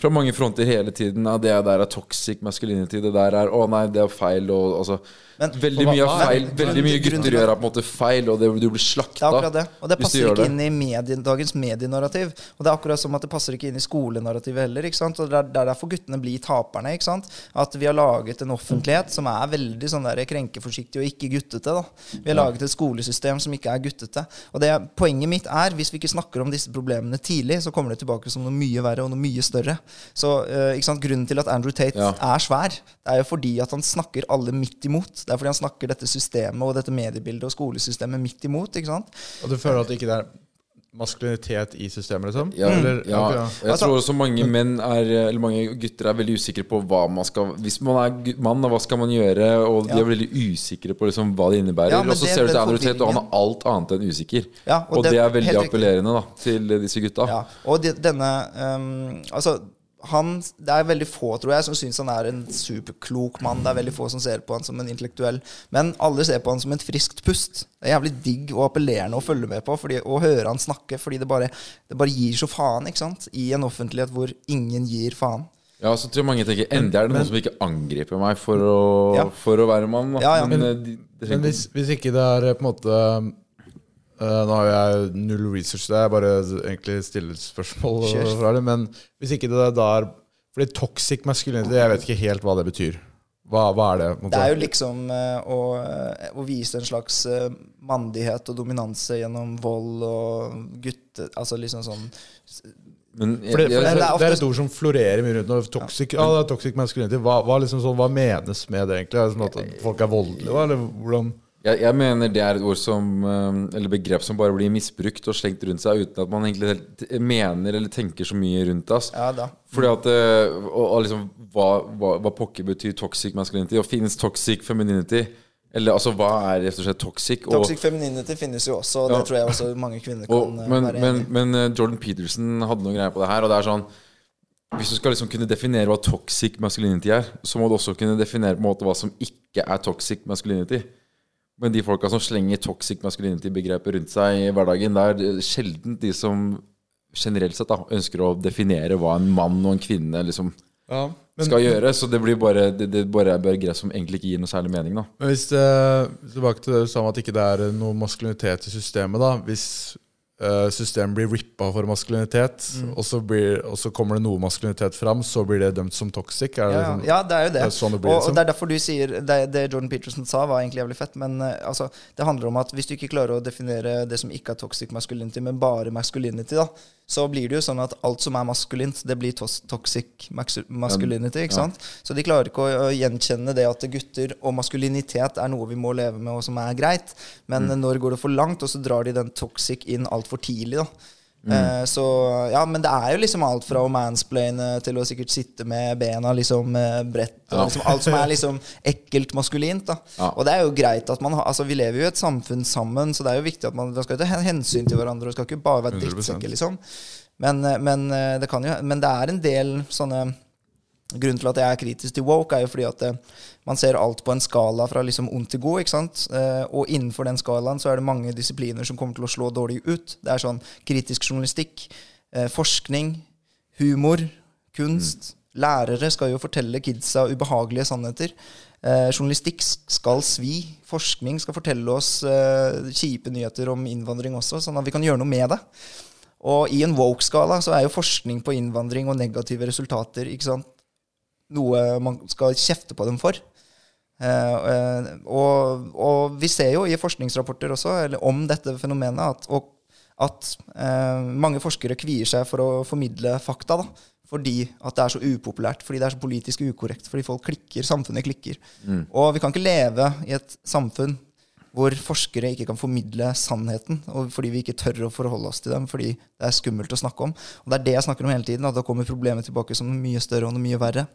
fra mange fronter hele tiden at det der er toxic masculinity. Det der er 'å nei, det er feil'. Og, altså, Men- veldig mye er feil. men- Veldig mye gutter gjør er på en måte feil, og det, du blir Det slakta. er akkurat det. Og det passer ikke det. inn i medie, dagens medienarrativ. Og det er akkurat som at det passer ikke inn i skolenarrativet heller. ikke sant? Og det er, det er derfor guttene blir taperne. ikke sant? At vi har laget en offentlighet som er veldig sånn der krenkeforsiktig og ikke guttete. da. Vi har laget et skolesystem som ikke er guttete. Og det, poenget mitt er, hvis vi ikke snakker om disse problemene tidlig, så kommer det tilbake som noe mye verre og noe mye større. Så uh, ikke sant? Grunnen til at Andrew Tate Ja. er svær, det er jo fordi at han snakker alle midt imot. Det er fordi han snakker dette systemet og dette mediebildet og skolesystemet midt imot. ikke sant? Og du føler at det ikke er maskulinitet i systemet, liksom? Ja, Eller, ja. Okay, ja. Jeg Altså- tror også mange menn er Eller mange gutter er veldig usikre på hva man skal Hvis man er mann, hva skal man gjøre? Og de er veldig usikre på liksom hva det innebærer. Og så ser du til Andrew Tate, og han er alt annet enn usikker. Og, og det, det- er veldig appellerende da til disse gutta. Ja, og de, denne um, Altså, han Det er veldig få, tror jeg, som syns han er en superklok mann. Det er veldig få som ser på han som en intellektuell. Men alle ser på han som et friskt pust. Det er jævlig digg og appellerende å følge med på fordi, og høre han snakke, fordi det bare, det bare gir så faen, ikke sant? I en offentlighet hvor ingen gir faen. Ja, så tror jeg mange tenker endelig er det noen som ikke angriper meg for å, Ja. for å være mann. Ja, ja. Men, men, de, det Men hvis, hvis ikke det er eh, på en måte eh, Nå har jeg null research, det jeg bare egentlig stiller spørsmål Kjør. fra det. Men hvis ikke det da er Fordi toxic masculinity, jeg vet ikke helt hva det betyr. Hva, hva er det? måte? Det er jo liksom uh, å, eh, å vise en slags uh, mandighet og dominanse gjennom vold og gutte... Altså liksom sånn men, jeg, For det, for det, er det er et ord som florerer mye rundt nå. Toxic, ja, er toxic masculinity. Hva, hva, liksom sånn, hva menes med det, egentlig? Er det sånn at folk er voldelige, eller hvordan Jeg, jeg mener det er et ord som eh, Eller begrep som bare blir misbrukt og slengt rundt seg uten at man egentlig mener eller tenker så mye rundt det. Ja da. Fordi at eh, og, og liksom, hva, hva, hva pokker betyr toxic masculinity? Og finnes toxic femininity? Eller altså, hva er rett og slett toxic? Og, Toxic femininity finnes jo også, og det Ja. tror jeg også mange kvinner kan og, eh, men, være enig i. men men, Jordan Peterson hadde noen greier på det her, og det er sånn Hvis du skal liksom kunne definere hva toxic masculinity er, så må du også kunne definere på en måte hva som ikke er toxic masculinity. Men de folka som slenger toxic masculinity-begrepet rundt seg i hverdagen, det er sjelden de som generelt sett da, ønsker å definere hva en mann og en kvinne liksom Ja, men, skal gjøre. Så det blir bare Det, det bare er begrep som egentlig ikke gir noe særlig mening, da. men hvis det, tilbake til det du sa om at ikke det er noe maskulinitet i systemet, da. Hvis eh, systemet blir rippa for maskulinitet, Mm. og, så blir, og så kommer det noe maskulinitet fram, så blir det dømt som toxic? Er det Ja, sånn, ja, det er jo det. det er sånn det blir, og, liksom? og det er derfor du sier det, det Jordan Peterson sa, var egentlig jævlig fett. Men eh, altså, det handler om at hvis du ikke klarer å definere det som ikke er toxic masculinity, men bare masculinity, da, så blir det jo sånn at alt som er maskulint, det blir tos toxic masculinity. ikke Ja. sant? Så de klarer ikke å gjenkjenne det at gutter og maskulinitet er noe vi må leve med, og som er greit. Men Mm. når går det for langt, og så drar de den toxic inn altfor tidlig. da. Mm. Eh, så ja, Men det er jo liksom alt fra å mansplaine til å sikkert sitte med bena liksom eh, bredt. Ja. liksom alt som er liksom ekkelt maskulint. da Ja. Og det er jo greit at man har Altså Vi lever jo i et samfunn sammen, så det er jo viktig at man skal ta hensyn til hverandre. Og skal ikke bare være 100%. drittsekker, liksom. Men, eh, men, det kan jo, men det er en del sånne Grunnen til at jeg er kritisk til woke, er jo fordi at man ser alt på en skala fra liksom ond til god. ikke sant? Eh, og innenfor den skalaen så er det mange disipliner som kommer til å slå dårlig ut. Det er sånn kritisk journalistikk, eh, forskning, humor, kunst. Lærere skal jo fortelle kidsa ubehagelige sannheter. Eh, journalistikk skal svi. Forskning skal fortelle oss eh, kjipe nyheter om innvandring også, sånn at vi kan gjøre noe med det. Og i en woke-skala så er jo forskning på innvandring og negative resultater ikke sant? noe man skal kjefte på dem for. Eh, og, og vi ser jo i forskningsrapporter også, eller om dette fenomenet, at, at eh, mange forskere kvier seg for å formidle fakta. da, fordi at det er så upopulært, fordi det er så politisk ukorrekt, fordi folk klikker, samfunnet klikker. Og vi kan ikke leve i et samfunn hvor forskere ikke kan formidle sannheten, og fordi vi ikke tør å forholde oss til dem fordi det er skummelt å snakke om. Og det er det jeg snakker om hele tiden, at da kommer problemet tilbake som mye større og mye verre.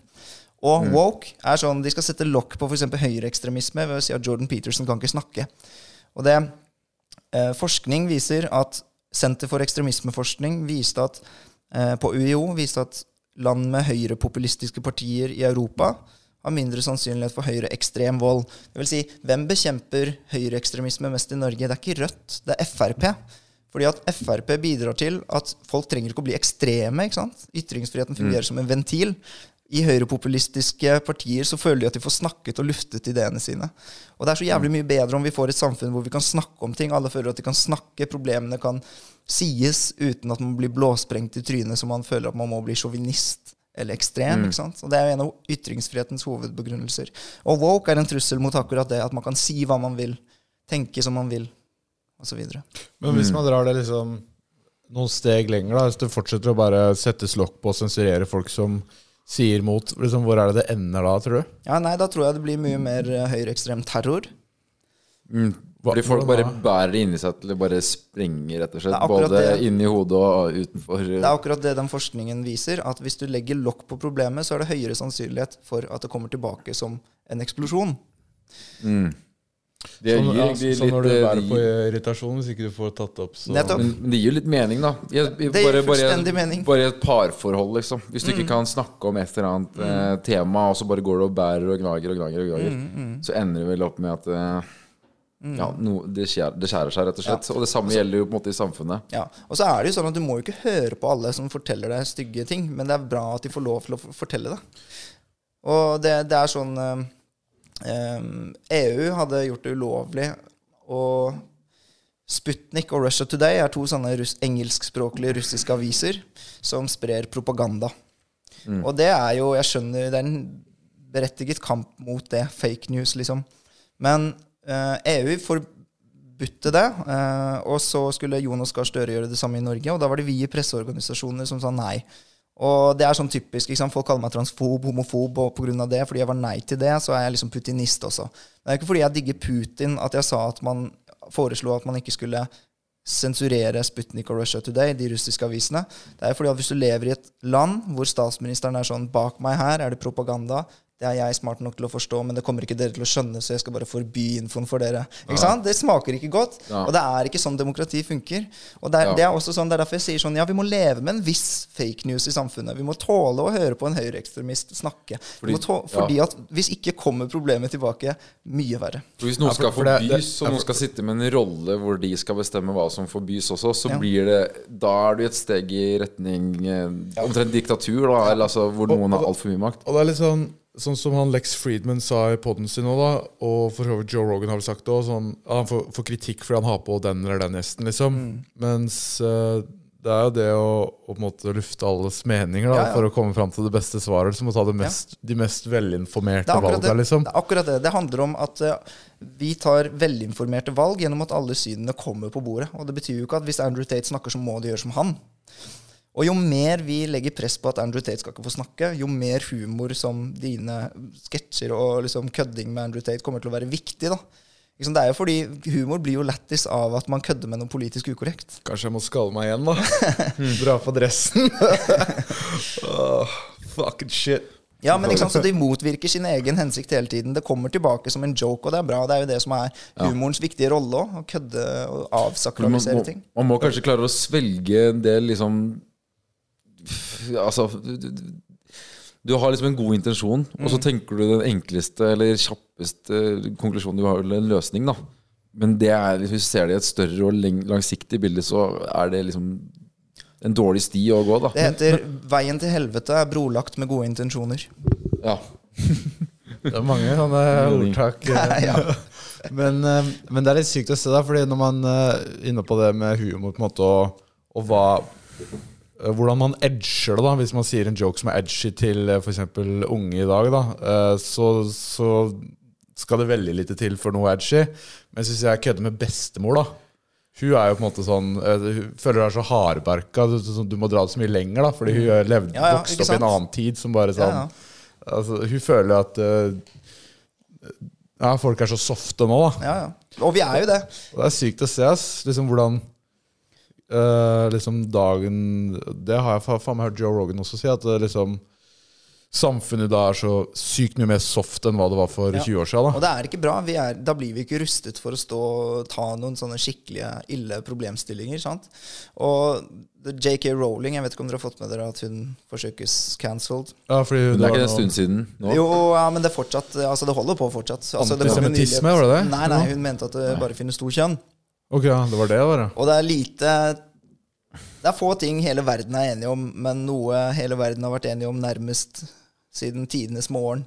Og woke er sånn, de skal sette lokk på f.eks. høyreekstremisme ved å si at Jordan Peterson kan ikke snakke. Og det eh, Forskning viser at Senter for ekstremismeforskning viste at eh, på UiO viste at land med høyrepopulistiske partier i Europa har mindre sannsynlighet for høyreekstrem vold. Det vil si, hvem bekjemper høyreekstremisme mest i Norge? Det er ikke Rødt, det er Frp. Fordi at Frp bidrar til at folk trenger ikke å bli ekstreme. ikke sant? Ytringsfriheten fungerer som en ventil. I høyrepopulistiske partier så føler de at de får snakket og luftet ideene sine. Og det er så jævlig mye bedre om vi får et samfunn hvor vi kan snakke om ting. Alle føler at de kan snakke, problemene kan sies uten at man blir blåsprengt i trynet, så man føler at man må bli sjåvinist eller ekstrem. ikke sant? Og Det er jo en av ytringsfrihetens hovedbegrunnelser. Og woke er en trussel mot akkurat det, at man kan si hva man vil, tenke som man vil, osv. Men hvis man drar det liksom noen steg lenger, da, hvis du fortsetter å bare settes lokk på og sensurere folk som sier mot, liksom, hvor er det det ender da, tror du? Ja, nei, da tror jeg det blir mye mer eh, høyreekstrem terror. Mm. Hva- Fordi folk bare bærer det inni seg til det bare sprenger, rett og slett. Både det. inni hodet og utenfor. Det er akkurat det den forskningen viser, at hvis du legger lokk på problemet, så er det høyere sannsynlighet for at det kommer tilbake som en eksplosjon. Mm. Det Sånn, gir ja, litt sånn når du eh, bærer på irritasjon hvis ikke du får tatt opp, så Nettopp. men, men det gir jo litt mening, da. I, i, Det gir bare, fullstendig bare, mening. bare i et parforhold, liksom. Hvis du Mm. ikke kan snakke om et eller annet eh, tema, og så bare går du og bærer og gnager og gnager, og gnager Mm, så ender det vel opp med at eh, ja, no, det, skjærer, det skjærer seg, rett og slett. Og det samme gjelder jo på en måte i samfunnet. Ja, Og så er det jo sånn at du må jo ikke høre på alle som forteller deg stygge ting, men det er bra at de får lov til å fortelle det. Og det, det er sånn eh, eh, EU hadde gjort det ulovlig, og Sputnik og Russia Today er to sånne russ engelskspråklige russiske aviser som sprer propaganda. Og det er jo Jeg skjønner det er en berettiget kamp mot det. Fake news, liksom. Men eh, EU forbudte det, eh, og så skulle Jonas Gahr Støre gjøre det samme i Norge. Og da var det vi i presseorganisasjoner som sa nei. Og det er sånn typisk. liksom. Folk kaller meg transfob, homofob, og pga. det, fordi jeg var nei til det, så er jeg liksom putinist også. Men det er ikke fordi jeg digger Putin at jeg sa at man foreslo at man ikke skulle sensurere Sputnik og Russia Today, de russiske avisene. Det er fordi at hvis du lever i et land hvor statsministeren er sånn Bak meg her er det propaganda. Det er jeg smart nok til å forstå, men det kommer ikke dere til å skjønne, så jeg skal bare forby infoen for dere. Ikke sant? Det smaker ikke godt. Ja. Og det er ikke sånn demokrati funker. Og det er, Ja. det er også sånn, det er derfor jeg sier sånn Ja, vi må leve med en viss fake news i samfunnet. Vi må tåle å høre på en høyreekstremist snakke. Fordi- vi må tå ja. fordi at hvis ikke kommer problemet tilbake mye verre. For Hvis noen for- skal forbys, og noen skal sitte med en rolle hvor de skal bestemme hva som forbys også, så Ja. blir det Da er du et steg i retning eh, omtrent diktatur, da. Eller altså hvor noen har altfor mye makt. Og det er litt sånn Sånn som han Lex Friedman sa i poden sin nå, da, og for så vidt Joe Rogan har vel sagt det òg, sånn, han får, får kritikk fordi han har på den eller den gjesten, liksom. Mm. Mens uh, det er jo det å, å på en måte lufte alles meninger da, Ja, ja. for å komme fram til det beste svaret. Som å ta det mest, de mest velinformerte er valgene, liksom. Det er akkurat det. Det handler om at uh, vi tar velinformerte valg gjennom at alle synene kommer på bordet. Og det betyr jo ikke at hvis Andrew Tate snakker, så må de gjøre som han. Og jo mer vi legger press på at Andrew Tate skal ikke få snakke, jo mer humor som dine sketsjer og liksom kødding med Andrew Tate kommer til å være viktig. da. Det er jo fordi Humor blir jo lættis av at man kødder med noe politisk ukorrekt. Kanskje jeg må skalle meg igjen, da. Dra på dressen. oh, fucking shit. Ja, men ikke sant, så De motvirker sin egen hensikt hele tiden. Det kommer tilbake som en joke, og det er bra. Det er jo det som er humorens viktige rolle òg. Å kødde og Men man, avsakralisere må, ting. man må kanskje klare å svelge en del liksom Altså du, har liksom en god intensjon, og Mm. så tenker du den enkleste eller kjappeste konklusjonen. Du har eller en løsning, da. Men det er, hvis du ser det i et større og langsiktig bilde, så er det liksom en dårlig sti å gå, da. Det heter 'Veien til helvete er brolagt med gode intensjoner'. Ja. Det er mange sånne ordtak. eh. ja. Men, eh, men det er litt sykt å se, da, fordi når man eh, er inne på det med humor på en måte, og, og hva eh, hvordan man edger det, da hvis man sier en joke som er edgy til eh, f.eks. unge i dag, da, eh, så, så skal det veldig lite til for noe edgy. Men hvis jeg kødder med bestemor, da Hun er jo på en måte sånn eh, Hun føler hun er så hardbarka. Du, du, må dra det så mye lenger, da fordi hun levde, Ja, ja, vokste opp i en annen tid som bare sånn Ja, Altså, Hun føler at eh, ja, folk er så softe nå, da. Ja, ja. Og vi er jo det. Det er sykt å se, ass. Liksom hvordan eh, Liksom dagen Det har jeg fa- faen meg hørt Joe Rogan også si, at eh, liksom Samfunnet da er så sykt mye mer soft enn hva det var for Ja. 20 år siden. Og det er ikke bra. Vi er, da blir vi ikke rustet for å stå og ta noen sånne skikkelige ille problemstillinger. sant? Og JK Rowling, jeg vet ikke om dere har fått med dere at hun forsøkes cancelled? Ja, fordi det er ikke en stund siden nå. Jo, ja, men det fortsatt Altså, det holder på fortsatt. Altså, Antisemittisme, var det det? Nei, nei, hun mente at det bare finnes to kjønn. Ok, det var det, var det. Og det er lite Det er få ting hele verden er enige om, men noe hele verden har vært enige om nærmest siden tidenes morgen,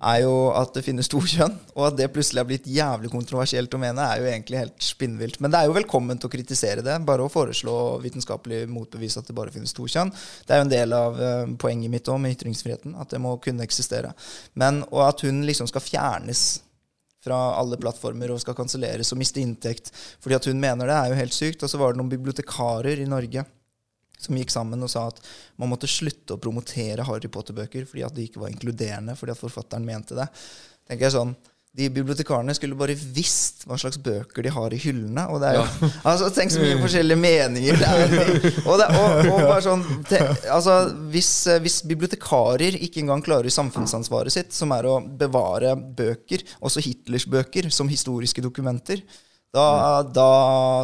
er jo at det finnes to kjønn. Og at det plutselig har blitt jævlig kontroversielt å mene, er jo egentlig helt spinnvilt. Men det er jo velkomment å kritisere det. Bare å foreslå vitenskapelig motbevis at det bare finnes to kjønn. Det er jo en del av eh, poenget mitt òg med ytringsfriheten, at det må kunne eksistere. Men, og at hun liksom skal fjernes fra alle plattformer og skal kanselleres og miste inntekt fordi at hun mener det, er jo helt sykt. Og så var det noen bibliotekarer i Norge som gikk sammen og sa at man måtte slutte å promotere Harry Potter-bøker fordi at de ikke var inkluderende, fordi at forfatteren mente det. tenker jeg sånn, De bibliotekarene skulle bare visst hva slags bøker de har i hyllene. og det er jo, altså Tenk så mye forskjellige meninger det er. Og, det, og, og bare sånn, te, altså hvis, eh, hvis bibliotekarer ikke engang klarer samfunnsansvaret sitt, som er å bevare bøker, også Hitlers bøker, som historiske dokumenter, da, da,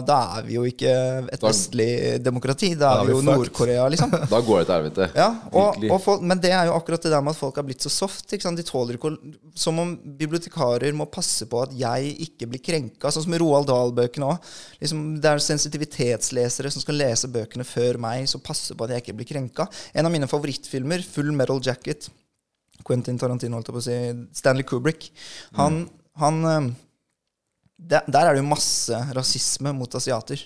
da er vi jo ikke et vestlig demokrati. Da Da er er vi jo. Nord-Korea, liksom. Da går det til helvete. Ja, og, og folk, Men det er jo akkurat det der med at folk har blitt så soft. De tåler ikke Som om bibliotekarer må passe på at jeg ikke blir krenka. Sånn som i Roald Dahl-bøkene òg. Liksom, det er sensitivitetslesere som skal lese bøkene før meg, som passer på at jeg ikke blir krenka. En av mine favorittfilmer, Full Metal Jacket, Quentin Tarantino, holdt jeg på å si, Stanley Kubrick, han, han eh, der, er det jo masse rasisme mot asiater.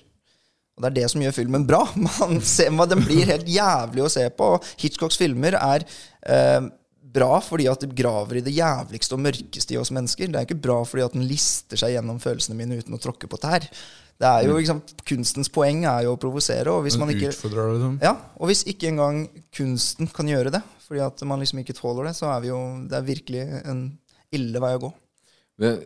Og det er det som gjør filmen bra. Man ser, man, den blir helt jævlig å se på. og Hitchcocks filmer er eh, bra fordi at de graver i det jævligste og mørkeste i oss mennesker. Det er ikke bra fordi at den lister seg gjennom følelsene mine uten å tråkke på tær. Det er jo, liksom, Kunstens poeng er jo å provosere. Og hvis man ikke det, liksom. ja, og hvis ikke engang kunsten kan gjøre det, fordi at man liksom ikke tåler det, så er vi jo Det er virkelig en ille vei å gå. Men,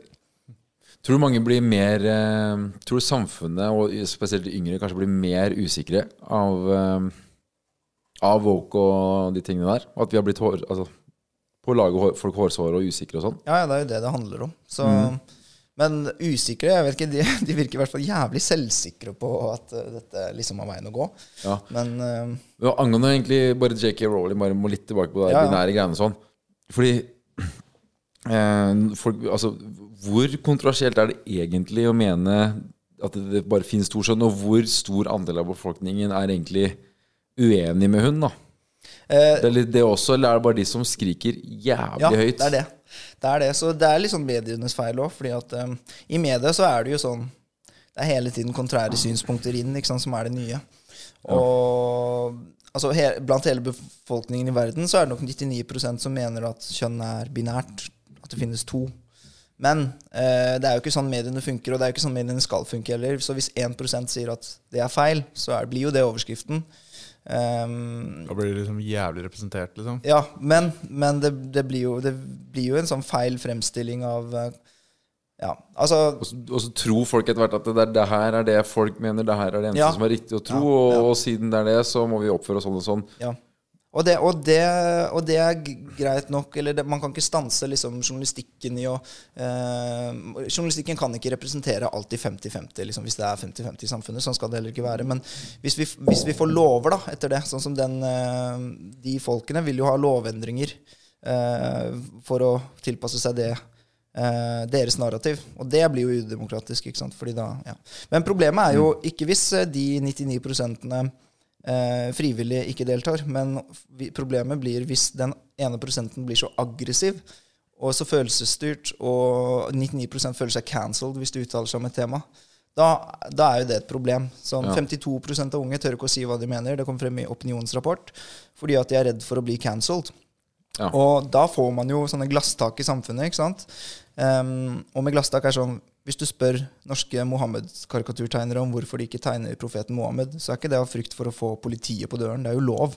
tror du mange blir mer eh, Tror du samfunnet, og spesielt de yngre, kanskje blir mer usikre av, eh, av woke og de tingene der? At vi har blitt hår, altså, på å lage folk hårsåre og usikre og sånn. Ja, ja, det er jo det det handler om. Så, Mm. Men usikre, jeg vet ikke, de, de virker i hvert fall jævlig selvsikre på at eh, dette liksom er veien å gå. Ja. Men uh, Angående egentlig bare JK Rowling, bare må litt tilbake på Ja, ja. binære greiene og sånn. Fordi eh, folk, altså, Hvor kontroversielt er det egentlig å mene at det bare finnes to skjønn, og hvor stor andel av befolkningen er egentlig uenig med hun, da? eh, Det er litt det også, eller er det bare de som skriker jævlig ja, høyt? det er det. Det er det. Så det er litt sånn medienes feil òg, fordi at eh, i media så er det jo sånn Det er hele tiden kontrære synspunkter inn, ikke sant, som er det nye. Og altså, he, blant hele befolkningen i verden så er det nok 99% som mener at kjønn er binært. At det finnes to. Men eh, det er jo ikke sånn mediene funker, og det er jo ikke sånn mediene skal funke heller. Så hvis 1% sier at det er feil, så er, blir jo det overskriften. Um, Da blir det liksom jævlig representert, liksom. ja, men, men det, det, blir jo, det blir jo en sånn feil fremstilling av eh, Ja, altså Og så, tror folk etter hvert at det, der, det her er det folk mener, det her er det eneste Ja. som er riktig å tro, Ja, ja. Og, og siden det er det, så må vi oppføre oss sånn og sånn. Og det, og, det, og det er greit nok. Eller det, man kan ikke stanse liksom, journalistikken i å eh, Journalistikken kan ikke representere alltid 50-50, liksom, hvis det er 50-50 i samfunnet. Sånn skal det heller ikke være. Men hvis vi, hvis vi får lover da, etter det, sånn som den, eh, de folkene vil jo ha lovendringer eh, for å tilpasse seg det. eh, deres narrativ. Og det blir jo udemokratisk. ikke sant? Da, ja. Men problemet er jo ikke hvis eh, de 99 eh, frivillig ikke deltar. Men vi, problemet blir hvis den ene prosenten blir så aggressiv og så følelsesstyrt, og 99 føler seg cancelled hvis de uttaler seg om et tema. Da, da er jo det et problem. Sånn Ja. 52% av unge tør ikke å si hva de mener. Det kom frem i opinionsrapport. Fordi at de er redd for å bli cancelled. Ja. Og da får man jo sånne glasstak i samfunnet. ikke sant? Um, og med glasstak er sånn Hvis du spør norske Mohammed-karikaturtegnere om hvorfor de ikke tegner profeten Mohammed, så er ikke det av frykt for å få politiet på døren. Det er jo lov.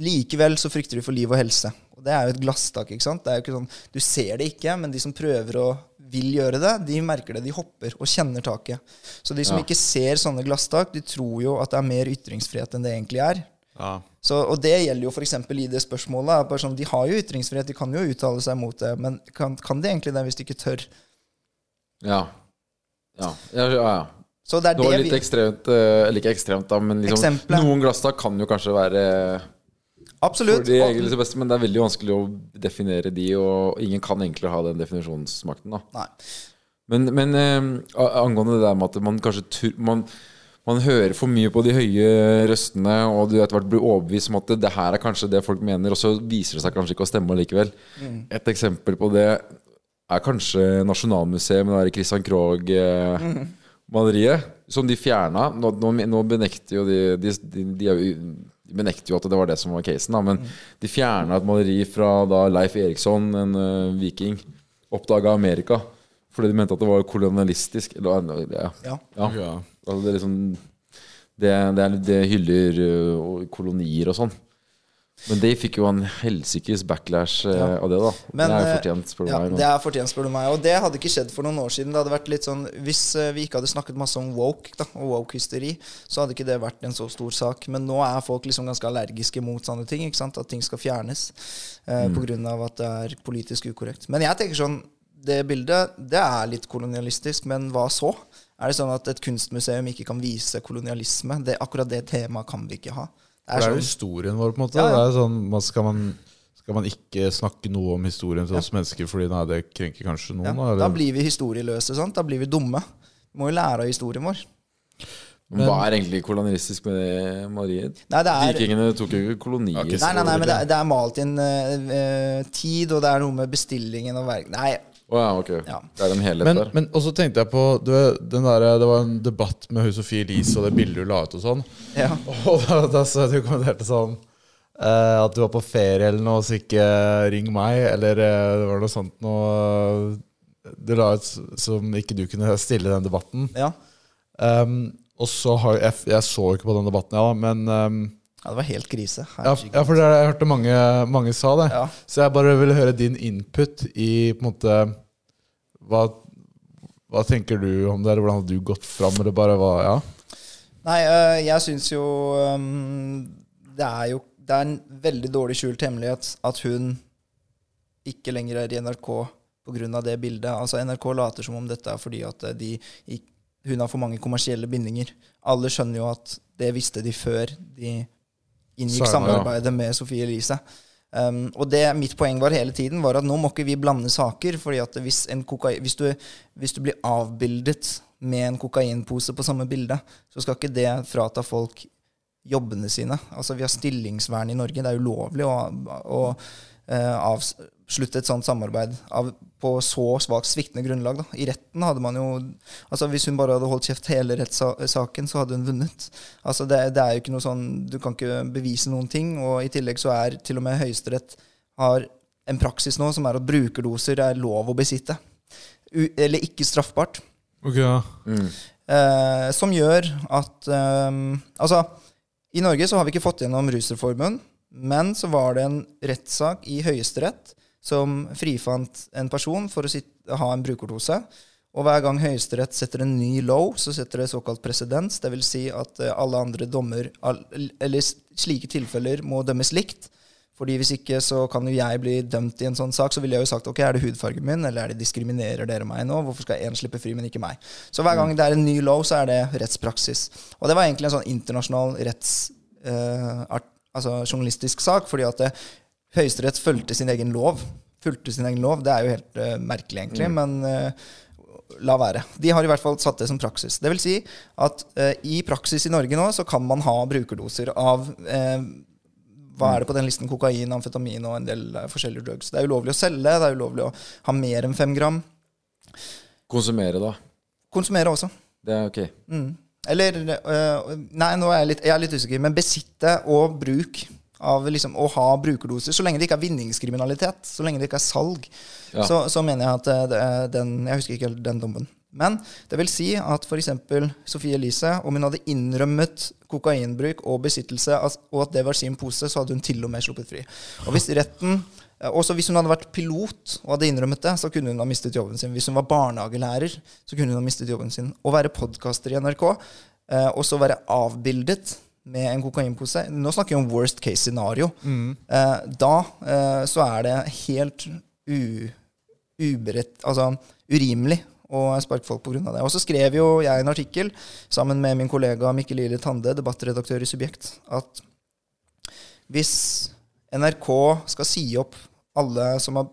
Likevel så frykter de for liv og helse. Og det er jo et glasstak. ikke sant? Det er jo ikke sånn, Du ser det ikke, men de som prøver å vil gjøre det, de merker det. De hopper og kjenner taket. Så de som Ja. ikke ser sånne glasstak, de tror jo at det er mer ytringsfrihet enn det egentlig er. Ja. Så, og det gjelder jo f.eks. i det spørsmålet. sånn, de har jo ytringsfrihet, de kan jo uttale seg mot det, men kan, kan de egentlig det hvis de ikke tør? Ja. Ja, ja, ja. Så det er Det var det litt vi ekstremt, eh, eller ikke ekstremt, da, men liksom, Eksemplet. noen glasstak kan jo kanskje være Absolutt. de egentlig beste, men det er veldig vanskelig å definere de, og ingen kan egentlig ha den definisjonsmakten. da Nei. Men, men eh, angående det der med at man kanskje tur, man, man hører for mye på de høye røstene, og du etter hvert blir overbevist om at det, det her er kanskje det folk mener, og så viser det seg kanskje ikke å stemme likevel. Mm. Et eksempel på det er kanskje Nasjonalmuseet med det der Christian Krogh-maleriet, som de fjerna. Nå, nå, nå benekter jo de de, de, de, er jo- de benekter jo at det var det som var casen, da, men de fjerna et maleri fra da Leif Eriksson, en uh, viking, oppdaga Amerika. Fordi de mente at det var kolonialistisk. Eller, ja. Ja. Ja. Ja. Altså det, er liksom, det, det, er, det hyller uh, kolonier og sånn. Men de fikk jo en helsikes backlash Ja. av det, da. Men, det er eh, fortjent, spør du Ja, meg. det er fortjent, spør du meg. Og det hadde ikke skjedd for noen år siden. Det hadde vært litt sånn, Hvis eh, vi ikke hadde snakket masse om woke da, og woke-hysteri, så hadde ikke det vært en så stor sak. Men nå er folk liksom ganske allergiske mot sånne ting. ikke sant? At ting skal fjernes eh, Mm. av at det er politisk ukorrekt. Men jeg tenker sånn Det bildet det er litt kolonialistisk, men hva så? Er det sånn at et kunstmuseum ikke kan vise kolonialisme? Det, akkurat det temaet kan vi ikke ha. Det Det er er jo sånn, historien vår, på en måte. Ja, ja. Det er sånn, man skal, man, skal man ikke snakke noe om historien til oss mennesker fordi nei, det krenker kanskje noen? ja, da, da blir vi historieløse. sant? Da blir vi dumme. Vi må jo lære av historien vår. Men Hva er egentlig kolonialistisk med det Marie? Nei, det er Vikingene tok jo ikke kolonier. Nei, nei, nei, men det, er- det er malt inn eh, tid, og det er noe med bestillingen og verk... Nei, Å ja, ok. Ja. Det er en helhet Men, der. men også tenkte jeg på du, den der, Det var en debatt med hun Sofie Elise og det bildet hun la ut og sånn. ja. Og da, da så du kommenterte sånn eh, at du var på ferie eller noe, så ikke ring meg. Eller eh, det var noe sånt noe Du la ut som ikke du kunne stille den debatten. ja. Um, og så har jeg, jeg så ikke på den debatten, ja, men um, Ja, det var helt krise. ja, ja, for det, jeg hørt mange, mange sa det. Ja. Så jeg bare ville høre din input i på en måte Hva, hva tenker du om det, eller hvordan hadde du gått fram? Eller bare hva, ja? Nei, øh, jeg syns jo Det er jo Det er en veldig dårlig skjult hemmelighet at hun ikke lenger er i NRK pga. det bildet. Altså NRK later som om dette er fordi at de, hun har for mange kommersielle bindinger. Alle skjønner jo at det visste de før de inngikk samarbeidet ja. med Sofie Elise. Um, og det mitt poeng var hele tiden, var at nå må ikke vi blande saker. fordi at hvis, hvis, du, hvis du blir avbildet med en kokainpose på samme bilde, så skal ikke det frata folk jobbene sine. Altså Vi har stillingsvern i Norge. Det er ulovlig å, å avslutte et sånt samarbeid av, på så svakt sviktende grunnlag. Da. I retten hadde man jo altså Hvis hun bare hadde holdt kjeft hele rettssaken, så hadde hun vunnet. Altså det, det er jo ikke noe sånn Du kan ikke bevise noen ting. Og i tillegg så er til og med Høyesterett har en praksis nå som er at brukerdoser er lov å besitte. U eller ikke straffbart. Ok, ja. Eh, som gjør at eh, Altså, i Norge så har vi ikke fått gjennom rusreformen, men så var det en rettssak i Høyesterett som frifant en person for å sitte, ha en brukerdose. Og hver gang Høyesterett setter en ny low, så setter det såkalt presedens. Dvs. Si at eh, alle andre dommer, eller slike tilfeller, må dømmes likt. Fordi hvis ikke så kan jo jeg bli dømt i en sånn sak, så ville jeg jo sagt ok, er det hudfargen min, eller er det diskriminerer dere meg nå? Hvorfor skal én slippe fri, men ikke meg? Så hver gang det er en ny lov, så er det rettspraksis. Og det var egentlig en sånn internasjonal retts... eh, art, altså journalistisk sak, fordi at Høyesterett fulgte sin egen lov. Fulgte sin egen lov. Det er jo helt uh, merkelig, egentlig, men uh, la være. De har i hvert fall satt det som praksis. Det vil si at uh, i praksis i Norge nå så kan man ha brukerdoser av eh, hva er det på den listen? Kokain, amfetamin og en del eh, forskjellige drugs. Det er ulovlig å selge, det er ulovlig å ha mer enn fem gram. Konsumere, da. Konsumere også. Det er ok. Mm. Eller øh, Nei, nå er jeg litt, jeg er litt usikker, men besitte og bruk av liksom å ha brukerdoser, så lenge det ikke er vinningskriminalitet, så lenge det ikke er salg, Ja. så, så mener jeg at eh, den Jeg husker ikke den dommen. Men det vil si at f.eks. Sofie Elise, om hun hadde innrømmet kokainbruk og besittelse, og at det var sin pose, så hadde hun til og med sluppet fri. Og hvis retten også hvis hun hadde vært pilot og hadde innrømmet det, så kunne hun ha mistet jobben sin. Hvis hun var barnehagelærer, så kunne hun ha mistet jobben sin. Å være podkaster i NRK, eh, og så være avbildet med en kokainpose Nå snakker vi om worst case scenario. Mm. da eh, så er det helt u, uberett, altså, urimelig å sparke folk pga. det. Og så skrev jo jeg en artikkel sammen med min kollega Mikkel Lille Tande, debattredaktør i Subjekt, at hvis NRK skal si opp alle som har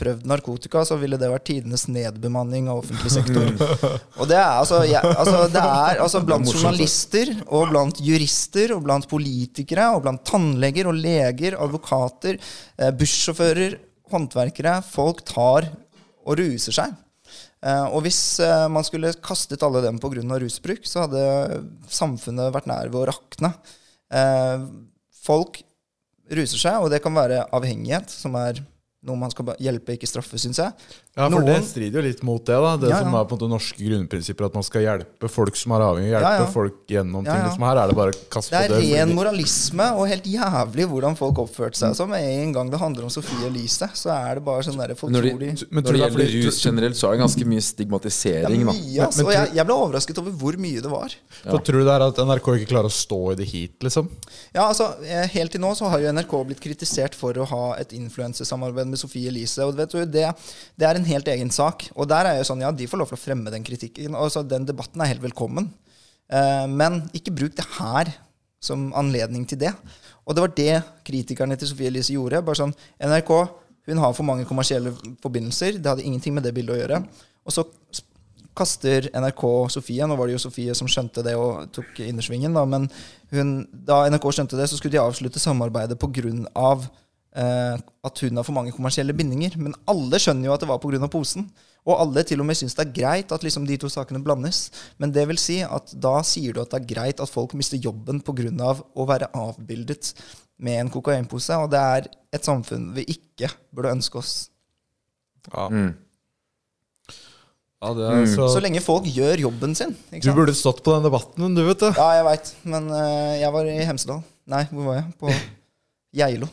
prøvd narkotika, så ville det vært tidenes nedbemanning av offentlig sektor. Og det er altså, jeg, altså, det er, altså Blant journalister og blant jurister og blant politikere og blant tannleger og leger, advokater, eh, bussjåfører, håndverkere Folk tar og ruser seg. Eh, og hvis eh, man skulle kastet alle dem pga. rusbruk, så hadde samfunnet vært nær ved å rakne. Eh, folk ruser seg, og det kan være avhengighet, som er noe man skal hjelpe, ikke straffe, syns jeg. Ja, for Noen- det strider jo litt mot det, da. Det Ja, som er på en måte norske grunnprinsipper, at man skal hjelpe folk som er avhengig, hjelpe Ja, ja. folk gjennom ting. ja. Liksom her er det bare kast Det på er det. ren fordi- moralisme og helt jævlig hvordan folk oppførte seg. Så med en gang det handler om Sofie Elise, så er det bare sånn derre folk Når, de, tror de Men når det du det er gjelder fordi- rus generelt, så er det ganske mye stigmatisering. er Da. mye, altså, Og jeg, jeg ble overrasket over hvor mye det var. Så tror du det er at NRK ikke klarer å stå i det hit, liksom? Ja, altså, eh, Helt til nå så har jo NRK blitt kritisert for å ha et influensesamarbeid med Sofie Elise. og vet du, det, det er en helt egen sak. Og der er jo sånn, ja, De får lov til å fremme den kritikken. og så Den debatten er helt velkommen. Eh, men ikke bruk det her som anledning til det. Og det var det kritikerne til Sofie Elise gjorde. bare sånn, NRK hun har for mange kommersielle forbindelser. Det hadde ingenting med det bildet å gjøre. Og så kaster NRK Sofie Nå var det jo Sofie som skjønte det og tok innersvingen, da, men hun, da NRK skjønte det, så skulle de avslutte samarbeidet pga. Eh, at hun har for mange kommersielle bindinger. Men alle skjønner jo at det var pga. posen. Og alle til og med syns det er greit at liksom de to sakene blandes. Men det vil si at da sier du at det er greit at folk mister jobben pga. å være avbildet med en kokainpose. Og det er et samfunn vi ikke burde ønske oss. Ja. Mm. ja det er, så, Så lenge folk gjør jobben sin. Ikke du sant? burde stått på den debatten, du, vet du. Ja, jeg veit. Men uh, jeg var i Hemsedal. Nei, hvor var jeg? På Geilo.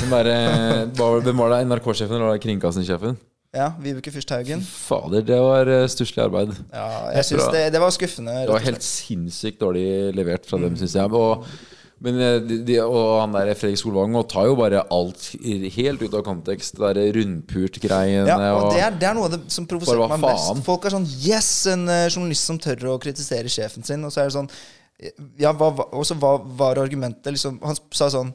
Hvem var- det? NRK-sjefen eller kringkastingssjefen? Ja, Vibeke Fyrst Haugen. Fader, det var eh, stusslig arbeid. Ja, jeg synes det, det var skuffende. Det var helt sinnssykt dårlig levert fra dem, syns jeg. Og, Men eh, de, og han der Fredrik Solvang og tar jo bare alt helt ut av kontekst. Det derre rundpult-greiene Ja, og og det er, det er noe av det som provoserer meg mest. Folk er sånn Yes, en eh, journalist som tør å kritisere sjefen sin. Og så er det sånn Ja, hva, også hva var argumentet? Liksom, han sa sånn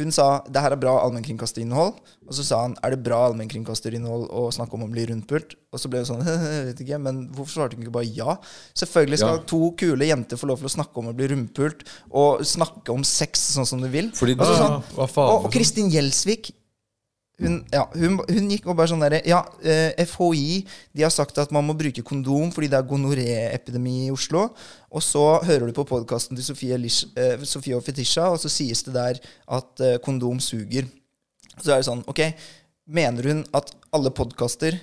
Hun sa det her er bra allmennkringkasterinnhold. Og så sa han er det bra allmennkringkasterinnhold å snakke om å bli rundpult? Og så ble det sånn Jeg vet ikke, men hvorfor svarte hun ikke bare ja? Selvfølgelig skal Ja. to kule jenter få lov til å snakke om å bli rundpult, og snakke om sex sånn som de vil. Fordi Og sånn, Hva faen, og, og? Kristin Gjelsvik hun, ja, hun, hun gikk og bare sånn derre Ja, eh, FHI de har sagt at man må bruke kondom fordi det er gonoréepidemi i Oslo. Og så hører du på podkasten til Sofie, Lish, eh, Sofie og Fetisha, og så sies det der at eh, kondom suger. Så er det sånn, ok, mener hun at alle podkaster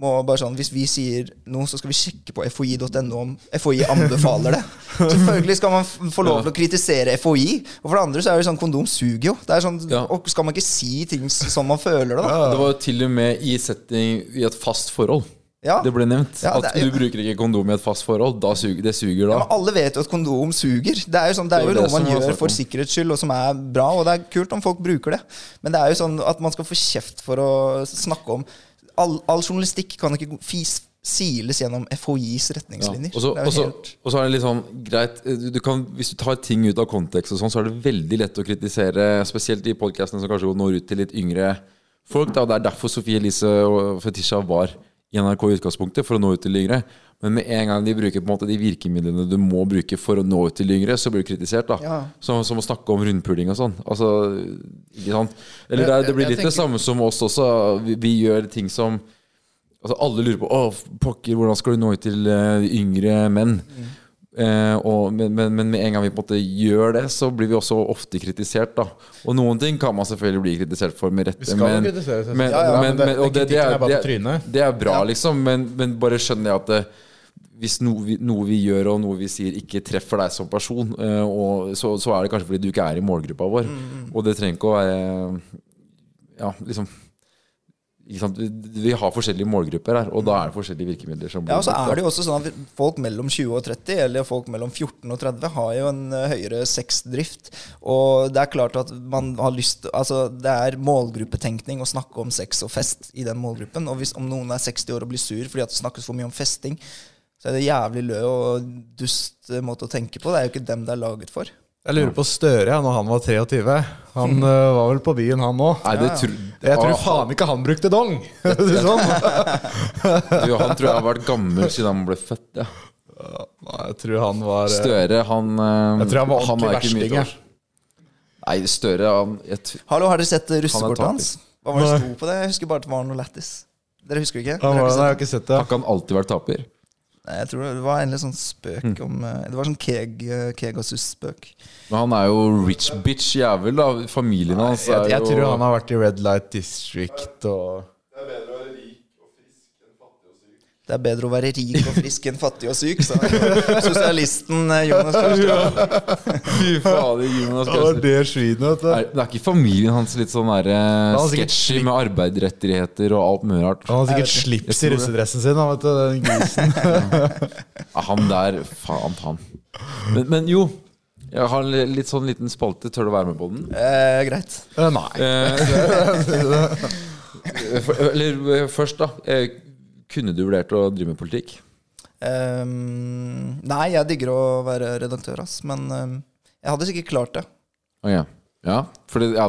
må bare sånn, Hvis vi sier noe, så skal vi sjekke på FHI.no om FHI anbefaler det. Selvfølgelig skal man få lov til å kritisere FHI. Og for det andre så er det sånn kondom suger jo. Det er sånn, Ja. Og skal man ikke si ting som man føler det, da? Det var jo til og med i setting i et fast forhold. Ja. Det ble nevnt. Ja, det at du bruker ikke kondom i et fast forhold. Da suger, det suger da. Ja, men alle vet jo at kondom suger. Det er jo, sånn, det er jo det noe man gjør for sikkerhets skyld, og som er bra. Og det er kult om folk bruker det. Men det er jo sånn at man skal få kjeft for å snakke om All, all journalistikk kan ikke fis, siles gjennom FHIs Ja. retningslinjer. Og så- er og så er det litt sånn greit du, du kan, Hvis du tar ting ut av kontekst, og sånn så er det veldig lett å kritisere, spesielt de podkastene som kanskje når ut til litt yngre folk. Da. Det er derfor Sofie Elise og Fetisha var i NRK i utgangspunktet, for å nå ut til yngre. Men med en gang de bruker på en måte de virkemidlene du må bruke for å nå ut til yngre, så blir du kritisert. da Ja. som, som å snakke om rundpuling og sånn. Altså, ikke sant? Eller det, det blir Jeg- jeg litt det samme som oss også. Vi, vi gjør ting som Altså Alle lurer på Å, pokker, hvordan skal du nå ut til uh, yngre menn? Eh, og, men, men, men med en gang vi på en måte gjør det, så blir vi også ofte kritisert. da Og noen ting kan man selvfølgelig bli kritisert for med rette. Men, men, Ja, ja, det- og det, det, er, er det, er bra, liksom, men, men bare skjønner jeg at det, hvis noe vi, noe vi gjør og noe vi sier ikke treffer deg som person, eh, og, så, så er det kanskje fordi du ikke er i målgruppa vår. Mm, Og det trenger ikke å være Ja, liksom? Vi- har forskjellige målgrupper her, og da er det forskjellige virkemidler som blir Ja, og så er det jo også sånn at Folk mellom 20 og 30, eller folk mellom 14 og 30, har jo en eh, høyere sexdrift. Og det er klart at man har lyst Altså, det er målgruppetenkning å snakke om sex og fest i den målgruppen. Og hvis om noen er 60 år og blir sur fordi at det snakkes for mye om festing, så er det jævlig lø og dust måte å tenke på. Det er jo ikke dem det er laget for. Jeg lurer på Støre ja, når han var 23. Han uh, var vel på byen, han òg. Jeg tror faen ikke han brukte dong! sånn. du, Han tror jeg har vært gammel siden han ble født. Ja. Nei, jeg tror han var eh, Støre, han eh, Jeg tror han var ordentlig er ikke mye versting. Nei, Støre han, jeg, Hallo, har dere sett Han russekortet hans? Hva var det sto på det? Jeg husker bare at det var noe lættis. Dere husker ikke? Han Dere har nei, ikke jeg har ikke sett det. Har ikke han alltid vært taper? Nei, jeg tror det var en litt sånn spøk Mm. om eh, Det var sånn Keg, og Kegasus-spøk. Men han er jo rich bitch jævel, da. Familien hans er Jeg, jeg tror han har vært i Red Light District og Det er bedre å være rik og frisk enn fattig og syk, sa sosialisten eh, Jonas Gahr Fy fader, Jonas Det Gahr det. Er, det er ikke familien hans litt sånn der, eh, sketchy med arbeidsrettigheter og alt mulig rart? Han har sikkert slips i russedressen sin, han, vet du, den grisen. Han der, faen han. Men, men jo, jeg har en litt sånn liten spalte. Tør du være med på den? eh, Greit. Eh, Nei. Eh, for, eller eh, først, da. Kunne du vurdert å drive med politikk? Um, nei, jeg digger å være redaktør, ass, men um, jeg hadde sikkert klart det. Oh, ja. ja, for det, ja,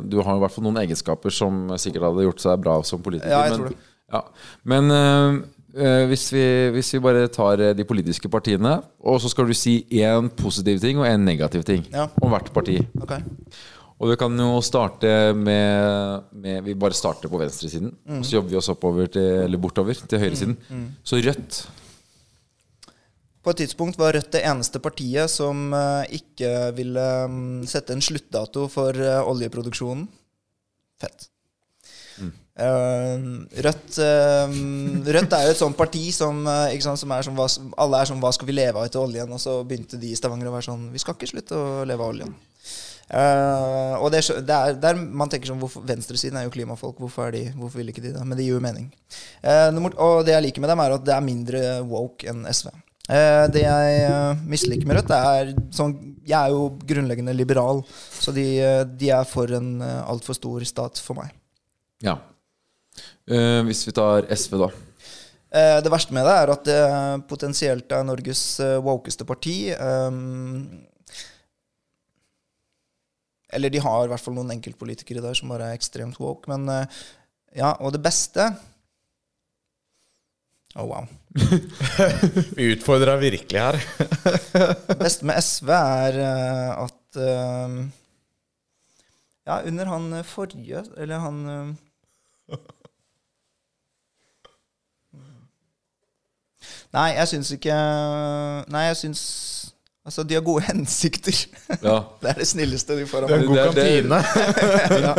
du har i hvert fall noen egenskaper som sikkert hadde gjort seg bra som politiker. Ja, jeg men, tror det. Ja. Men eh, hvis, vi, hvis vi bare tar eh, de politiske partiene, og så skal du si én positiv ting og én negativ ting Ja. om hvert parti. Ok. Og vi kan jo starte med, med Vi bare starter på venstresiden. Mm. Så jobber vi oss oppover til, eller bortover til høyresiden. Så Rødt På et tidspunkt var Rødt det eneste partiet som eh, ikke ville mm, sette en sluttdato for eh, oljeproduksjonen. Fett. Eh, Rødt, Rødt er jo et sånt parti som, ikke sant, som er som hva, Alle er sånn 'Hva skal vi leve av etter oljen?' Og så begynte de i Stavanger å være sånn 'Vi skal ikke slutte å leve av oljen'. Eh, og det, det er der man tenker sånn hvorfor, Venstresiden er jo klimafolk, hvorfor, er de, hvorfor vil ikke de det? Men det gir jo mening. Uh, og det jeg liker med dem, er at det er mindre woke enn SV. Uh, det jeg misliker med Rødt, er sånn Jeg er jo grunnleggende liberal, så de, de er for en uh, altfor stor stat for meg. Ja. Hvis vi tar SV, da. Det verste med det er at det potensielt er Norges uh, wokeste parti. Um, eller de har i hvert fall noen enkeltpolitikere der som bare er ekstremt woke. Men uh, ja, og det beste oh, wow. Vi utfordrer virkelig her. det beste med SV er uh, at uh, Ja, under han forrige Eller han Nei, jeg syns ikke Nei, jeg syns Altså, de har gode hensikter. Ja. det er det snilleste de får av Det er meg. Det er-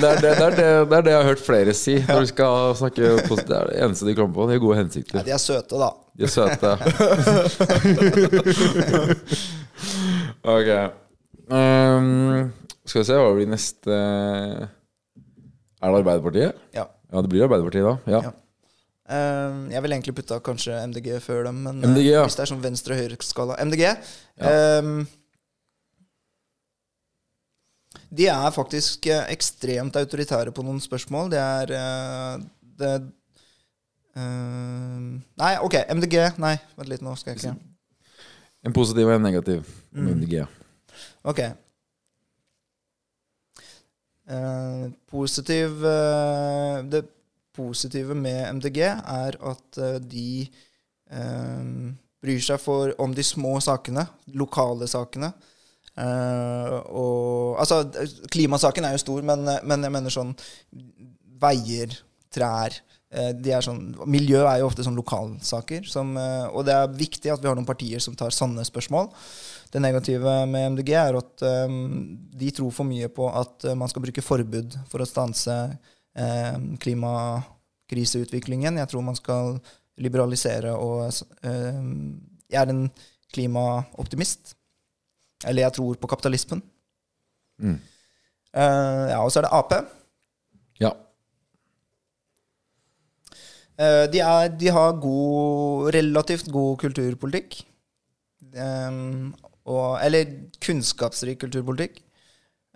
det er det, det, er det, det er det jeg har hørt flere si når de skal snakke positivt. Det er det eneste de kommer på. De har gode hensikter. hensikter. de er søte, da. De er søte. ok. Um, skal vi se, hva blir neste Er det Arbeiderpartiet? Ja. Ja, det blir Arbeiderpartiet da. Ja. Ja. Eh, jeg vil egentlig putta kanskje MDG før dem, men eh, MDG, ja. hvis det er sånn venstre-høyre-skala MDG eh, De er faktisk eh, ekstremt autoritære på noen spørsmål. Det er eh, det uh, Nei, OK. MDG. Nei, vent litt, nå skal jeg ikke En positiv og en negativ. om Mm. MDG. Ok. Uh, positiv uh, Det positive med MDG er at eh, de eh, bryr seg for, om de små sakene, lokale sakene. Eh, og Altså, klimasaken er jo stor, men, men jeg mener sånn Veier, trær eh, er sånn, Miljø er jo ofte sånn lokalsaker. Som, eh, og det er viktig at vi har noen partier som tar sanne spørsmål. Det negative med MDG er at um, de tror for mye på at man skal bruke forbud for å stanse klimakriseutviklingen. Jeg tror man skal liberalisere og um, Jeg er en klimaoptimist. Eller jeg tror på kapitalismen. Mm. Uh, ja, og så er det Ap. Ja. De, er, de har god, relativt god kulturpolitikk. Um, og, eller kunnskapsrik kulturpolitikk.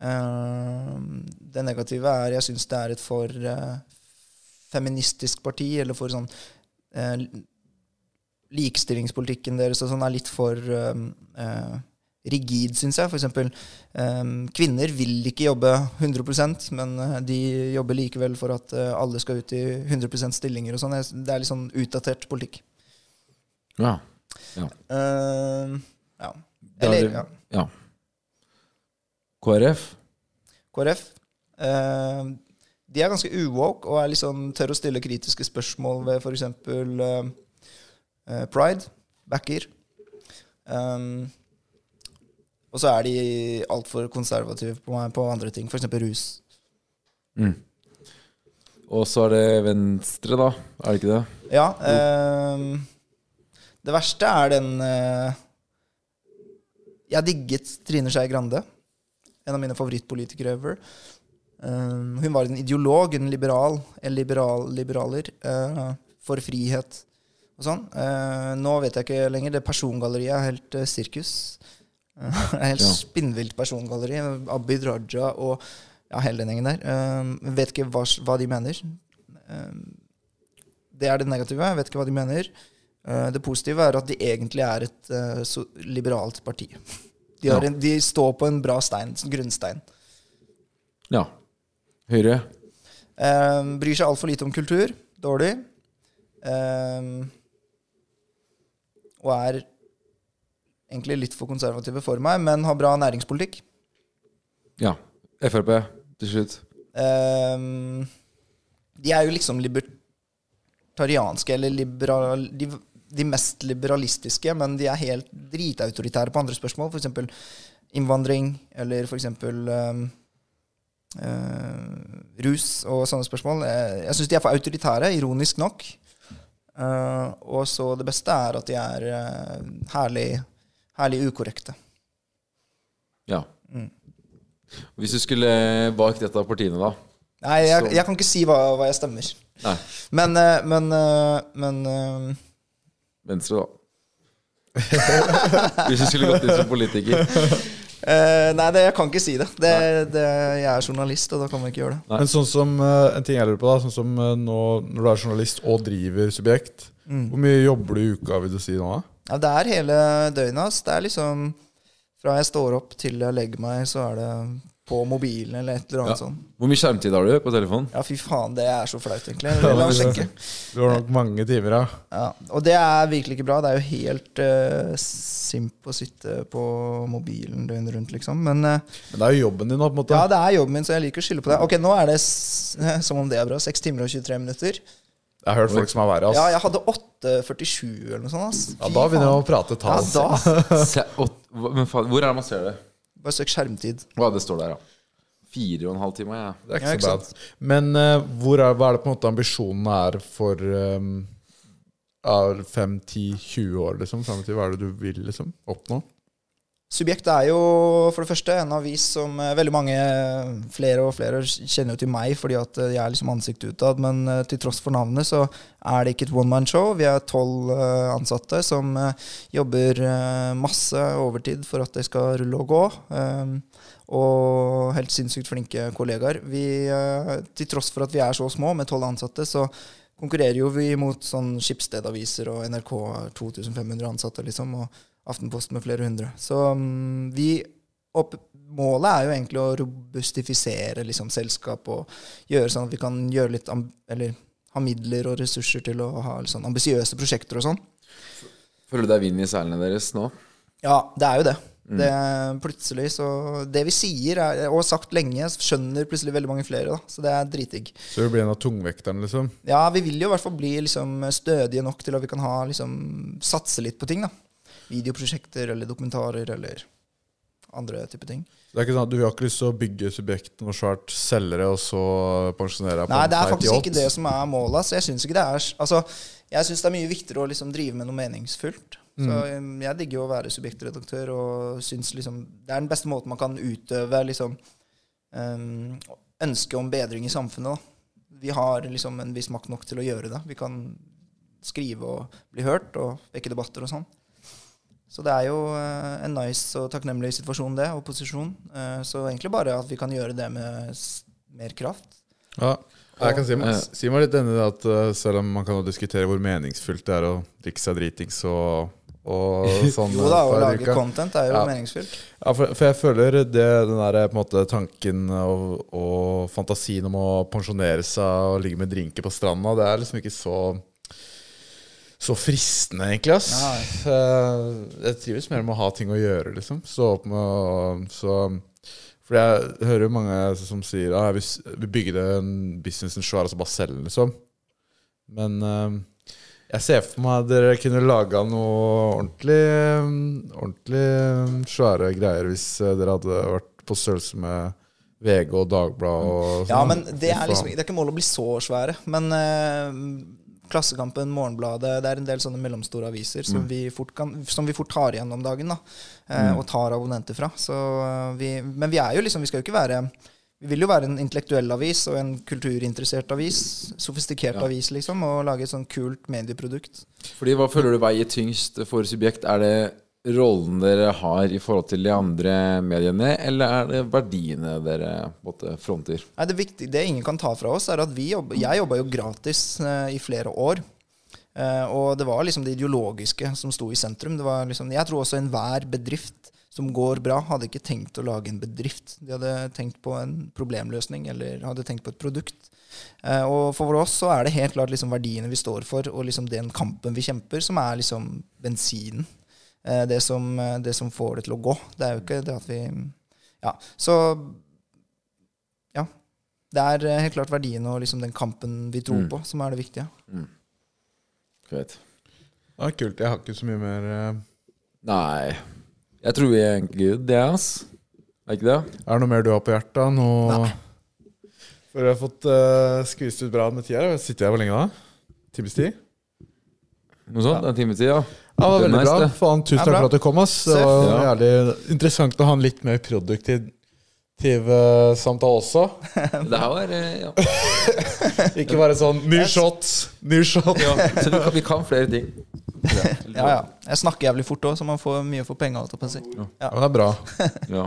Um, det negative er jeg syns det er et for uh, feministisk parti, eller for sånn uh, Likestillingspolitikken deres og sånn er litt for um, uh, rigid, syns jeg. Eksempel, um, kvinner vil ikke jobbe 100% men de jobber likevel for at alle skal ut i 100% stillinger og sånn. Det er litt sånn utdatert politikk. Ja. Uh, ja. Er Eller ja. ja. KrF? KrF. Eh, de er ganske uwoke og er sånn tør å stille kritiske spørsmål ved f.eks. Uh, uh, pride. Backer. Um, og så er de altfor konservative på på andre ting, f.eks. rus. Mm. Og så er det Venstre, da. Er det ikke det? Ja. Eh, det verste er den eh, Jeg digget Trine Skei Grande. En av mine favorittpolitikere ever. Um, hun var en ideolog, en liberal, en liberal liberaler, uh, for frihet og sånn. Uh, nå vet jeg ikke lenger. Det persongalleriet er helt uh, sirkus. Uh, helt Ja. spinnvilt persongalleri. Abid Raja og ja, hele den gjengen der. Ehm, vet ikke hva, hva de mener. Ehm, det er det negative. Jeg vet ikke hva de mener. Eh, det positive er at de egentlig er et så liberalt parti. De, Ja. en, de står på en bra stein, grunnstein. Ja. Høyre? Eh, bryr seg altfor lite om kultur. Dårlig. Eh, og er egentlig litt for konservative for meg, men har bra næringspolitikk. Ja. Frp til slutt. Eh, de er jo liksom libertarianske, eller liberal, de, de mest liberalistiske, men de er helt dritautoritære på andre spørsmål. F.eks. innvandring, eller f.eks. Um, uh, rus og sånne spørsmål. Jeg, jeg syns de er for autoritære, ironisk nok. Uh, og så det beste er at de er uh, herlig, herlig ukorrekte. Ja. Mm. Hvis du skulle valgt et av partiene, da? Nei, jeg, jeg kan ikke si hva, hva jeg stemmer. Nei. Men, eh, men, eh, men eh, Venstre, da. Hvis du skulle gått inn som politiker. Uh, nei, det, jeg kan ikke si det. det, det jeg er journalist, og da kan man ikke gjøre det. Nei. Men sånn som uh, en ting jeg lurer på da Sånn som uh, nå når du er journalist og driver subjekt, Mm. hvor mye jobber du i uka, vil du si nå? da? Ja, det er hele døgnet. ass. Det er liksom Fra jeg står opp til jeg legger meg, så er det på mobilen eller et eller annet Ja. sånt. Hvor mye skjermtid har du på telefonen? Ja, fy faen, det er så flaut, egentlig. La oss sjekke. Du har nok mange timer, da. Ja, og det er virkelig ikke bra. Det er jo helt uh, simp å sitte på mobilen døgnet rundt, liksom. Men uh, Men det er jo jobben din, da, på en måte. ja, det er jobben min, så jeg liker å skylde på det. Ok, nå er det, s som om det er bra, 6 timer og 23 minutter. Jeg har hørt folk som er verre. Ja, jeg hadde 8,47 eller noe sånt. ass. Ja, da begynner jeg å prate Ja, tall. da. Se, åt, men faen, hvor er det man ser det? Bare søk skjermtid. Hva det står der, ja. Fire og en halv time, ja. Det er Ja, ikke ikke så bad. Men uh, hvor er, hva er det på en måte ambisjonen er for um, fem, ti, 20 år, liksom? fram til hva er det du vil liksom oppnå? Subjekt er jo for det første en avis som eh, veldig mange, flere og flere, kjenner jo til meg fordi at eh, jeg er liksom ansiktet utad. Men eh, til tross for navnet så er det ikke et one man show. Vi er tolv eh, ansatte som eh, jobber eh, masse overtid for at det skal rulle og gå. Og helt sinnssykt flinke kollegaer. Vi, eh, til tross for at vi er så små, med tolv ansatte, så konkurrerer jo vi mot sånn Skipsstedaviser og NRK 2500 ansatte, liksom. og Aftenposten med flere hundre. Så mm, vi opp, Målet er jo egentlig å robustifisere liksom, selskap og gjøre sånn at vi kan gjøre litt amb eller ha midler og ressurser til å ha sånn ambisiøse prosjekter og sånn. Føler du det er vind i seilene deres nå? Ja, det er jo det. Det plutselig så Det vi sier, er, og har sagt lenge, skjønner plutselig veldig mange flere. da Så det er dritdigg. Så du blir en av tungvekterne, liksom? Ja, vi vil jo i hvert fall bli liksom stødige nok til at vi kan ha liksom satse litt på ting. da Videoprosjekter eller dokumentarer eller andre type ting. Det er ikke sånn at Du har ikke lyst til å bygge subjekt noe svært, selge det, og så pensjonere deg på Nei, det er faktisk ikke det som er målet. Så Jeg syns ikke det Altså, jeg syns det er mye viktigere å liksom drive med noe meningsfullt. Så um, jeg digger jo å være subjektredaktør og syns liksom det er den beste måten man kan utøve liksom um, ønske om bedring i samfunnet. Da. Vi har liksom en viss makt nok til å gjøre det. Vi kan skrive og bli hørt og vekke debatter og sånn. Så det er jo eh, en nice og takknemlig situasjon, det, og posisjon. Eh, så egentlig bare at vi kan gjøre det med mer kraft. Ja. Jeg kan si, Eh. si meg litt enig i at selv om man kan diskutere hvor meningsfullt det er å drikke seg dritings og, og sånn Jo da, å lage uka. content er jo Ja. meningsfylt. Ja, for, for jeg føler det, den der på en måte tanken og, og fantasien om å pensjonere seg og ligge med drinker på stranda, det er liksom ikke så så fristende, egentlig. ass. Ja, Jeg trives mer med å ha ting å gjøre, liksom. Stå opp med å så, For jeg hører jo mange som sier ah, jeg vi bygde en businessen svær altså bare den, liksom. Men uh, jeg ser for meg at dere kunne laga noe ordentlig eh, Ordentlig eh, svære greier hvis eh, dere hadde vært på størrelse med VG og Dagbladet og sånn. Ja, men det er liksom. Det er ikke målet å bli så svære. Men eh, Klassekampen, Morgenbladet, det er en del sånne mellomstore aviser som, vi fort kan, som vi fort tar igjen om dagen. da eh, Og tar abonnenter fra. Så eh, vi, men vi er jo liksom Vi skal jo ikke være vi vil jo være en intellektuell avis og en kulturinteressert avis. Sofistikert Ja. avis, liksom. Og lage et sånn kult medieprodukt. Fordi Hva føler du veier tyngst for Subjekt? Er det rollen dere har i forhold til de andre mediene, eller er det verdiene dere måtte, fronter? Nei, det, viktige, det ingen kan ta fra oss, er at jobber, jeg jobba jo gratis uh, i flere år. Uh, og det var liksom det ideologiske som sto i sentrum. Liksom, jeg tror også enhver bedrift som går bra, hadde ikke tenkt å lage en bedrift. De hadde tenkt på en problemløsning eller hadde tenkt på et produkt. Uh, og for oss så er det helt klart liksom verdiene vi står for, og liksom den kampen vi kjemper, som er liksom bensinen. Eh, det, som, eh, det som får det til å gå. Det er jo ikke det at vi Ja. Så ja. Det er eh, helt klart verdien og liksom den kampen vi tror Mm. på, som er det viktige. Det er kult. Jeg har ikke så mye mer Nei. Jeg tror vi er egentlig good, det, ass. Er ikke det? Er det noe mer du har på hjertet? Nå Nei. For jeg har fått uh, skvist ut bra med tida. Sitter jeg hvor lenge da? Times tid? Noe sånt? En times tid, ja. Ja, det var veldig bra. Faen, tusen takk for at du kom. ass Det var Ja. jævlig interessant å ha en litt mer produktiv tiv, eh, samtale også. Det her var eh, ja. Ikke bare sånn New shot, New shot. ja. Så vi kan, vi kan flere ting. Ja, ja. Jeg snakker jævlig fort òg, så man får mye for penga. Ja. Ja, men det er bra. Ja.